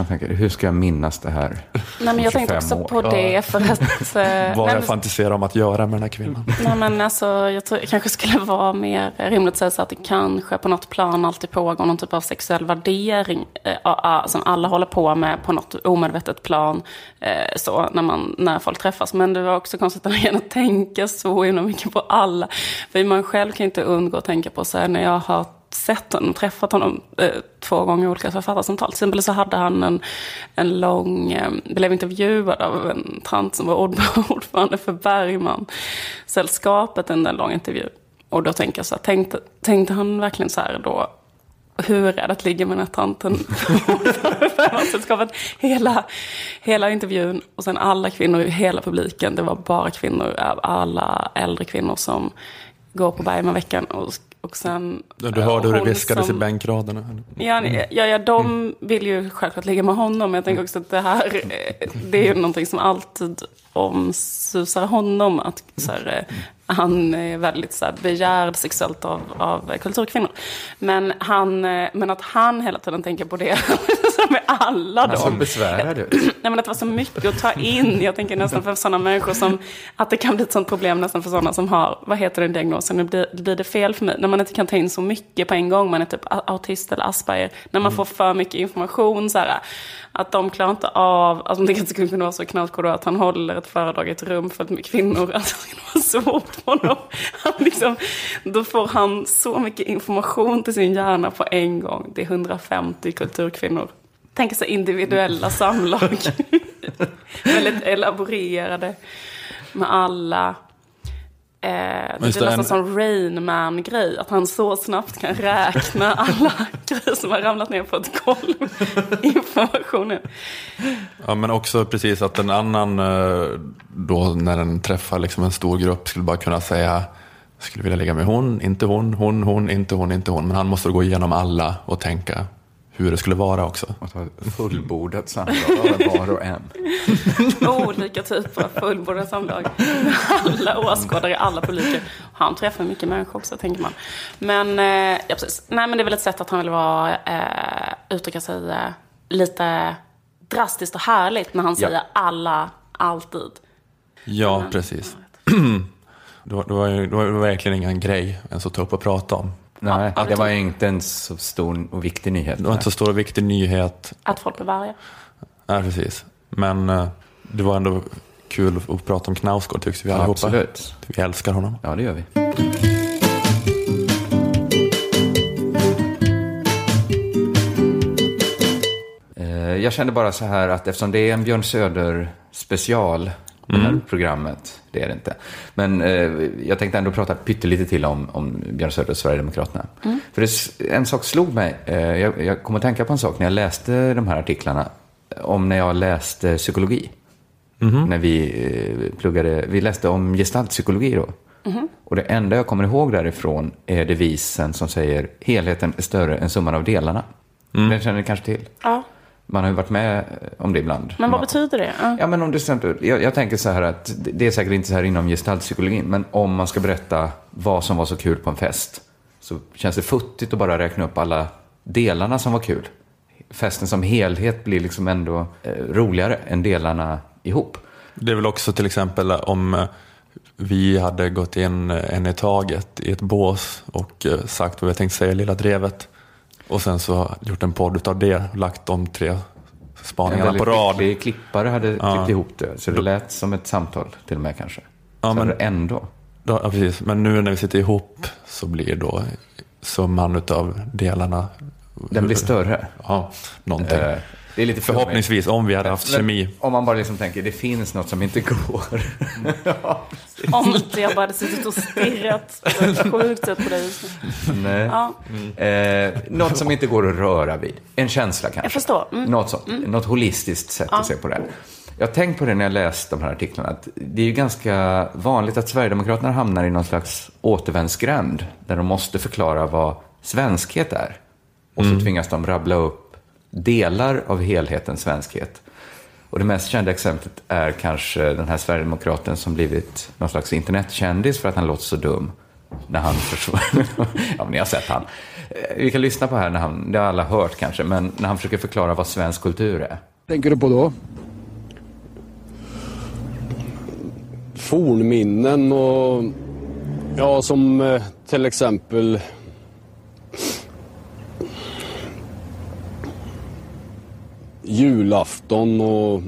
Man tänker, hur ska jag minnas det här? Nej, men jag tänkte 25 också år. på det för att... eh, Vad jag men- fantiserar om att göra med den här kvinnan. Nej men alltså, jag tror det kanske skulle vara mer rimligt att säga så att det kanske på något plan alltid pågår någon typ av sexuell värdering eh, som alla håller på med på något omedvetet plan eh, så när, man, när folk träffas. Men det var också konstigt att att tänka så himla mycket på alla. För man själv kan inte undgå att tänka på så här när jag har sett honom, träffat honom eh, två gånger i olika författarsamtal. Till exempel så hade han en, en lång, eh, blev intervjuad av en tant som var ordförande för Bergman-sällskapet, en, en lång intervju. Och då tänker jag så här, tänkte, tänkte han verkligen så här då, hur är det att ligga med den här tanten Sällskapet? Hela, hela intervjun och sen alla kvinnor i hela publiken, det var bara kvinnor, alla äldre kvinnor som går på Bergmanveckan och, och sen... Du hörde hur det hon viskades som- i bänkraderna. Ja, ni- ja, ja, de vill ju självklart ligga med honom. Men jag tänker också att det här, eh, det är ju någonting som alltid omsusar honom. Att så här, eh, han är väldigt så här, begärd sexuellt av, av kulturkvinnor. Men, han, eh, men att han hela tiden tänker på det med alla Han såg dem. besvärad ut. Nej, men att det var så mycket att ta in. Jag tänker nästan för sådana människor som, att det kan bli ett sådant problem nästan för sådana som har, vad heter den diagnosen, nu blir, blir det fel för mig, när man inte kan ta in så mycket på en gång, man är typ autist eller Asperger, när man får för mycket information så här, att de klarar inte av, alltså det skulle kunna vara så knallkod då, att han håller ett föredrag i ett rum fullt med kvinnor, alltså det skulle vara svårt för honom. Han liksom, då får han så mycket information till sin hjärna på en gång, det är 150 kulturkvinnor. Tänk så individuella samlag. Väldigt elaborerade med alla. Eh, det det, nästan en- som Rain Man-grej. Att han så snabbt kan räkna alla grejer som har ramlat ner på ett golv. Informationen. Ja, men också precis att en annan eh, då när den träffar liksom en stor grupp skulle bara kunna säga skulle vilja ligga med hon, inte hon, hon, hon, inte hon, inte hon. Men han måste gå igenom alla och tänka hur det skulle vara också. Fullbordat samlag av var och en. Olika typer av fullbordade samlag. Alla åskådare i alla publiker. Han träffar mycket människor också, tänker man. Men, eh, ja, precis. Nej, men det är väl ett sätt att han vill vara, eh, uttrycka sig eh, lite drastiskt och härligt när han Ja. säger alla, alltid. Ja, precis. Det var, det, var, ju- det var verkligen ingen grej ens att ta upp och prata om. Nej, det var inte en så stor och viktig nyhet. Det var inte så stor och viktig nyhet. Att folk blir varga. Nej, precis. Men eh, det var ändå kul att prata om Knausgård tycks vi allihopa. Absolut. Vi älskar honom. Ja, det gör vi. Eh, Jag kände bara så här att eftersom det är en Björn Söder special, det här programmet, det är det inte. Men eh, jag tänkte ändå prata pyttelite till om, om Björn Söder och Sverigedemokraterna. För det, en sak slog mig, eh, jag, jag kom att tänka på en sak när jag läste de här artiklarna, om när jag läste psykologi. När vi eh, pluggade, vi läste om gestaltpsykologi då. Och det enda jag kommer ihåg därifrån är devisen som säger helheten är större än summan av delarna. Den känner ni kanske till? Ja. Man har ju varit med om det ibland. Men vad Man- betyder det? Ja. Ja, men om du till exempel, jag, jag tänker så här att det det är säkert inte så här inom gestaltpsykologin, men om man ska berätta vad som var så kul på en fest så känns det futtigt att bara räkna upp alla delarna som var kul. festen som helhet blir liksom ändå eh, roligare än delarna ihop. Det är väl också till exempel om eh, vi hade gått in eh, en i taget i ett bås och eh, sagt vad vi tänkt säga i Lilla Drevet och sen så gjort en podd utav det, lagt de tre En spaningarna på rad. skicklig klippare hade Ja. klippt ihop det, så det lät som ett samtal till och med kanske. Ja, så men- ändå. Ja, ja, precis. Men nu när vi sitter ihop så blir då summan utav delarna Den blir större. Ja, någonting. Eh, det är lite flummigt. Förhoppningsvis, om vi hade haft Men kemi. Om man bara liksom tänker, det finns något som inte går. Om inte jag bara hade suttit och stirrat på ett sjukt sätt på dig just nu. Nej. Ja. Eh, något som inte går att röra vid. En känsla kanske. Jag förstår. Mm. Något sånt. Något holistiskt sätt att se på det. Jag har tänkt på det när jag läst de här artiklarna. Att det är ju ganska vanligt att Sverigedemokraterna hamnar i någon slags återvändsgränd. Där de måste förklara vad svenskhet är. Och så tvingas de rabbla upp delar av helheten svenskhet. Och det mest kända exemplet är kanske den här Sverigedemokraten som blivit någon slags internetkändis för att han låter så dum. När han försvarar... ja, men ni har sett han. Eh, vi kan lyssna på här när han, det har alla hört kanske, men när han försöker förklara vad svensk kultur är. tänker du på då? Fornminnen och ja, som eh, till exempel julafton och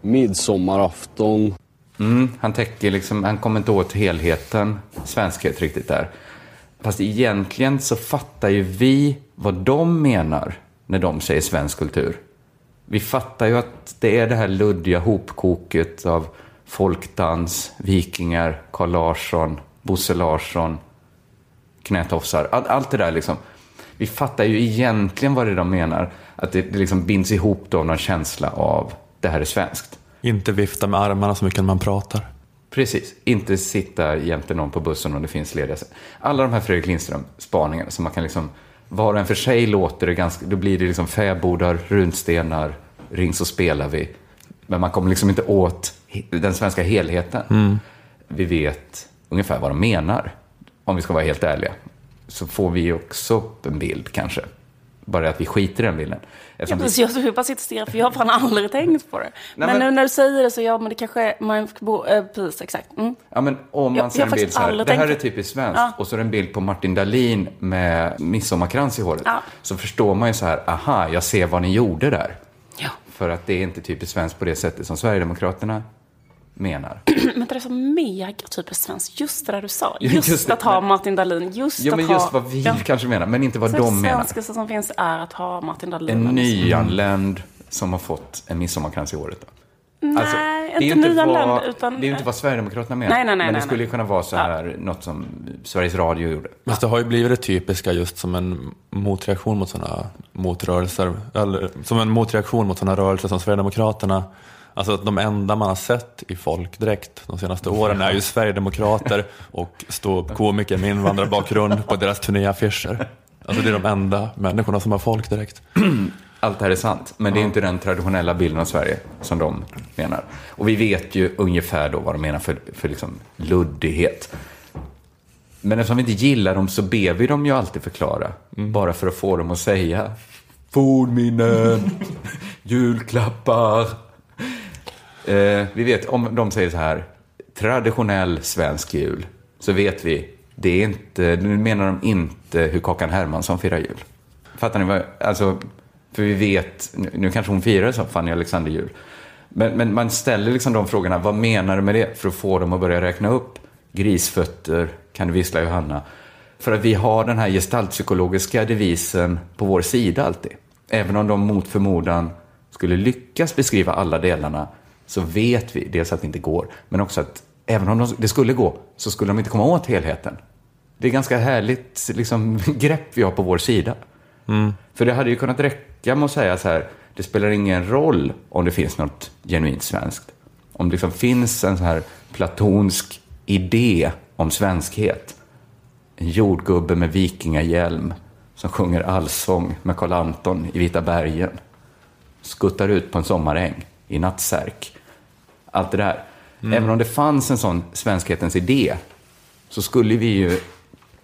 midsommarafton. Mm, han täcker liksom, han kommer inte åt helheten, svenskhet riktigt där. Fast egentligen så fattar ju vi vad de menar när de säger svensk kultur. Vi fattar ju att det är det här luddiga hopkoket av folkdans, vikingar, Carl Larsson, Bosse Larsson, knätofsar, all, allt det där liksom. Vi fattar ju egentligen vad det är de menar. Att det, det liksom binds ihop då någon känsla av det här är svenskt. Inte vifta med armarna så mycket när man pratar. Precis, inte sitta jämte någon på bussen om det finns lediga. Alla de här Fredrik Lindström-spaningarna som man kan liksom, var och en för sig låter det ganska, då blir det liksom fäbodar, runstenar, ring så spelar vi. Men man kommer liksom inte åt den svenska helheten. Vi vet ungefär vad de menar, om vi ska vara helt ärliga. Så får vi också upp en bild kanske. Bara att vi skiter i den bilden. Ja, Eftersom vi- precis, jag tror bara sitter och stirrar, för jag har fan aldrig tänkt på det. men, men- nu när du säger det så, ja men det kanske är, man bo, äh, precis, exakt. Mm. Ja, men om Jag- man ser jag en bild så här, det här är typiskt svenskt, Ja. och så är det en bild på Martin Dahlin med midsommarkrans i håret, Ja. så förstår man ju så här, aha, jag ser vad ni gjorde där. Ja. För att det är inte typiskt svenskt på det sättet som Sverigedemokraterna menar. Men det är så mega typiskt svenskt, just det där du sa. Ja, Just, just det, att ha Martin Dahlin, just Ja, att men ha... just vad vi Ja. kanske menar, men inte vad Så de det menar. svenskaste som finns är att ha Martin Dahlin. En det så- nyanländ som har fått en midsommarkrans i håret. Då. Alltså, Nej, det är ju inte nyanländ, vad, utan- Det är ju inte vad Sverigedemokraterna menar. Nej, nej, nej, men det skulle ju kunna vara så här, något som Sveriges Radio gjorde. Fast det har ju blivit det typiska just som en motreaktion mot sådana motrörelser. Eller som en motreaktion mot sådana rörelser som Sverigedemokraterna. Alltså att de enda man har sett i folkdräkt de senaste åren är ju Sverigedemokrater och ståuppkomiker med invandrarbakgrund på deras turnéaffischer. Alltså det är de enda människorna som har folkdräkt. Allt det här är sant, men det är inte den traditionella bilden av Sverige som de menar. Och vi vet ju ungefär då vad de menar för, för liksom luddighet. Men eftersom vi inte gillar dem så ber vi dem ju alltid förklara. Bara för att få dem att säga fornminnen, julklappar. Eh, vi vet, om de säger så här, traditionell svensk jul, så vet vi, det är inte, nu menar de inte hur Kakan Hermansson firar jul. Fattar ni vad, alltså, för vi vet, nu, nu kanske hon firar så, Fanny Alexander jul. Men, men man ställer liksom de frågorna, vad menar du med det? För att få dem att börja räkna upp grisfötter, kan du vissla Johanna? För att vi har den här gestaltpsykologiska devisen på vår sida alltid. Även om de mot förmodan skulle lyckas beskriva alla delarna så vet vi dels att det inte går, men också att även om de, det skulle gå så skulle de inte komma åt helheten. Det är ganska härligt liksom, grepp vi har på vår sida. För det hade ju kunnat räcka med att säga så här, det spelar ingen roll om det finns något genuint svenskt. Om det liksom finns en så här platonsk idé om svenskhet. En jordgubbe med vikingahjälm som sjunger allsång med Karl Anton i Vita bergen. Skuttar ut på en sommaräng i nattsärk. Allt det där. Även om det fanns en sån svenskhetens idé så skulle vi ju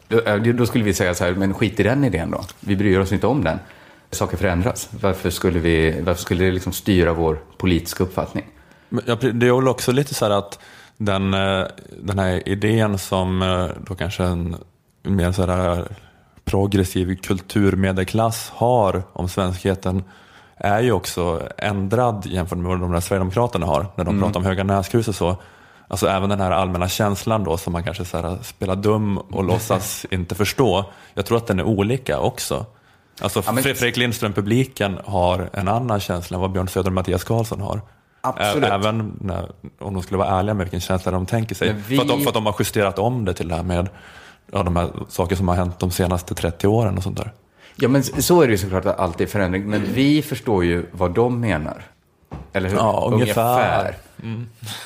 då, då skulle vi säga så här, men skit i den idén då. Vi bryr oss inte om den. saker förändras? Varför skulle, vi, varför skulle det liksom styra vår politiska uppfattning? Det är väl också lite så här att den, eh, den här idén som eh, då kanske en mer så här progressiv kulturmedelklass har om svenskheten är ju också ändrad jämfört med vad de där Sverigedemokraterna har när de pratar om höga näskrus och så. Alltså även den här allmänna känslan då som man kanske så här spelar dum och låtsas inte förstå. Jag tror att den är olika också. Alltså Ja, men- Fredrik Lindström-publiken har en annan känsla än vad Björn Söder och Mattias Karlsson har. Absolut. Även när, om de skulle vara ärliga med vilken känsla de tänker sig. Vi- För, att de, för att de har justerat om det till det här med ja, de här saker som har hänt de senaste 30 åren och sånt där. Ja, men så är det ju såklart att allt är förändring. Men vi förstår ju vad de menar. Eller hur? Ja, ungefär.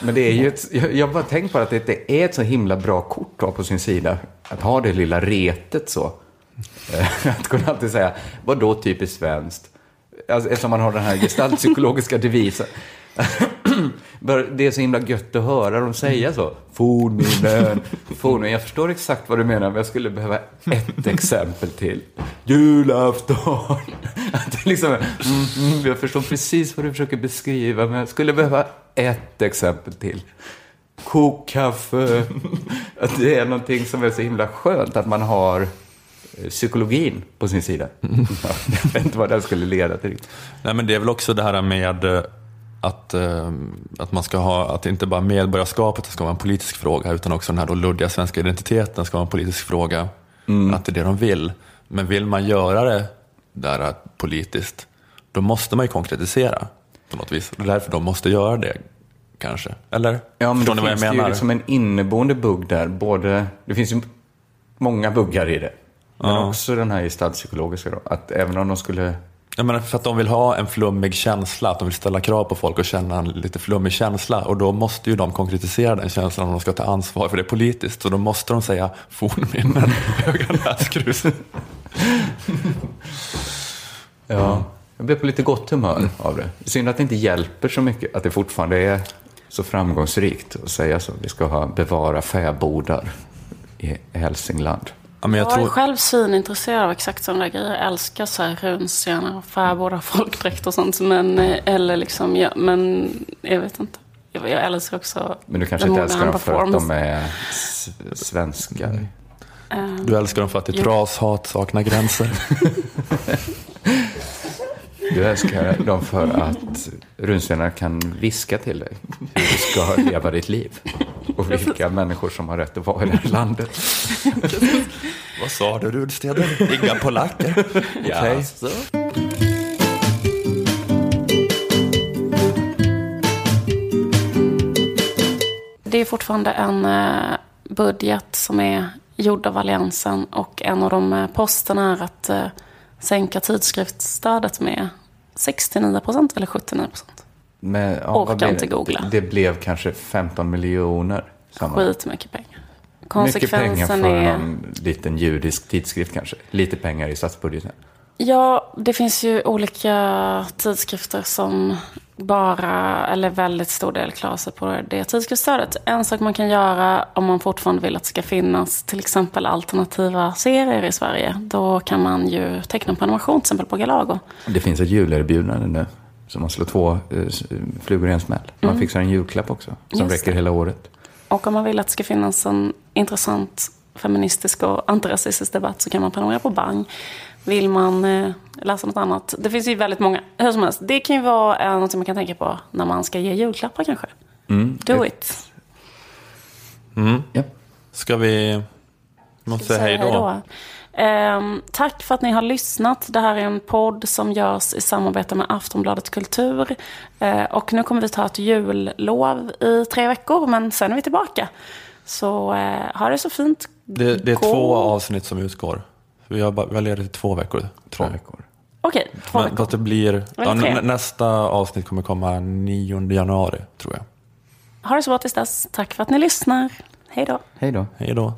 Men det är ju ett, jag jag bara tänkt på att det, det är ett så himla bra kort att ha på sin sida. Att ha det lilla retet så. Eh, Att kunna alltid säga, vad då typiskt svenskt? Alltså, eftersom man har den här gestaltpsykologiska devisen. Det är så himla gött att höra dem säga så. Fornminnen, fornminnen. Jag förstår exakt vad du menar, men jag skulle behöva ett exempel till. Julafton. Att det liksom, mm, mm, jag förstår precis vad du försöker beskriva, men jag skulle behöva ett exempel till. Kokkaffe. Att det är någonting som är så himla skönt, att man har eh, psykologin på sin sida. Jag vet inte vad det skulle leda till. Nej, men det är väl också det här med eh, att, eh, att man ska ha, att inte bara medborgarskapet ska vara en politisk fråga, utan också den här då luddiga svenska identiteten ska vara en politisk fråga. Att det är det de vill. Men vill man göra det där politiskt, då måste man ju konkretisera på något vis. Det är därför de måste göra det, kanske. Eller? Ja, men Förstår ni vad jag finns det menar? ju liksom en inneboende bugg där. Både, det finns ju många buggar i det. Men Ja. också den här gestaltpsykologiska då. Att även om de skulle... Jag menar för att de vill ha en flummig känsla, att de vill ställa krav på folk och känna en lite flummig känsla. Och då måste ju de konkretisera den känslan om de ska ta ansvar för det politiskt. Så då måste de säga fornminnen, höga näskrus. Ja. Jag blev på lite gott humör av det. Synd att det inte hjälper så mycket. Att det fortfarande är så framgångsrikt att säga så. Vi ska ha bevara fäbodar i Hälsingland. Ja, men jag Jag är tror, själv svinintresserad av exakt sådana där grejer. Jag älskar så här runstenar och fäbodar, folkdräkt och sånt. Men, eh, eller liksom, ja, men jag vet inte. Jag, jag älskar också Men du kanske inte älskar dem för att de är svenskar. du älskar dem för att ditt Jo. rashat saknar gränser. Du älskar dem för att runstenar kan viska till dig hur du ska leva ditt liv. Och vilka människor som har rätt att vara i det här landet. Vad sa du Rudsteder? Inga polacker? Okej. Det är fortfarande en eh, budget som är gjord av Alliansen och en av de eh, posterna är att eh, sänka tidskriftsstödet med 69 procent eller 79 procent. Men, ja, Orkar inte det? googla. Det, det blev kanske 15 miljoner. Skitmycket pengar. Mycket Konsekvensen pengar för är... någon liten judisk tidskrift kanske. Lite pengar i statsbudgeten. Ja, det finns ju olika tidskrifter som bara, eller väldigt stor del klarar sig på det tidskriftsstödet. En sak man kan göra om man fortfarande vill att det ska finnas till exempel alternativa serier i Sverige. Då kan man ju teckna en prenumeration till exempel på Galago. Det finns ett julerbjudande nu. Så man slår två eh, flugor i en smäll. Man fixar en julklapp också. Som Mm. Just räcker det. hela året. Och om man vill att det ska finnas en intressant feministisk och antirasistisk debatt så kan man prenumerera på Bang. Vill man eh, läsa något annat? Det finns ju väldigt många. Hur som helst, det kan ju vara eh, något som man kan tänka på när man ska ge julklappar kanske. Do it. Ja. Ska vi... vi måste säga hej då. Ehm, tack för att ni har lyssnat. Det här är en podd som görs i samarbete med Aftonbladet Kultur. Eh, och nu kommer vi ta ett jullov i tre veckor, men sen är vi tillbaka. Så eh, ha det så fint. Det, det är Gå- två avsnitt som utgår. Vi har, bara, vi har ledigt i två veckor. Två jag. veckor. Okej, två Men, veckor. fast det blir, ja, nästa avsnitt kommer komma 9 januari, tror jag. Ha det så bra tills dess. Tack för att ni lyssnar. Hej då. Hej då. Hej då.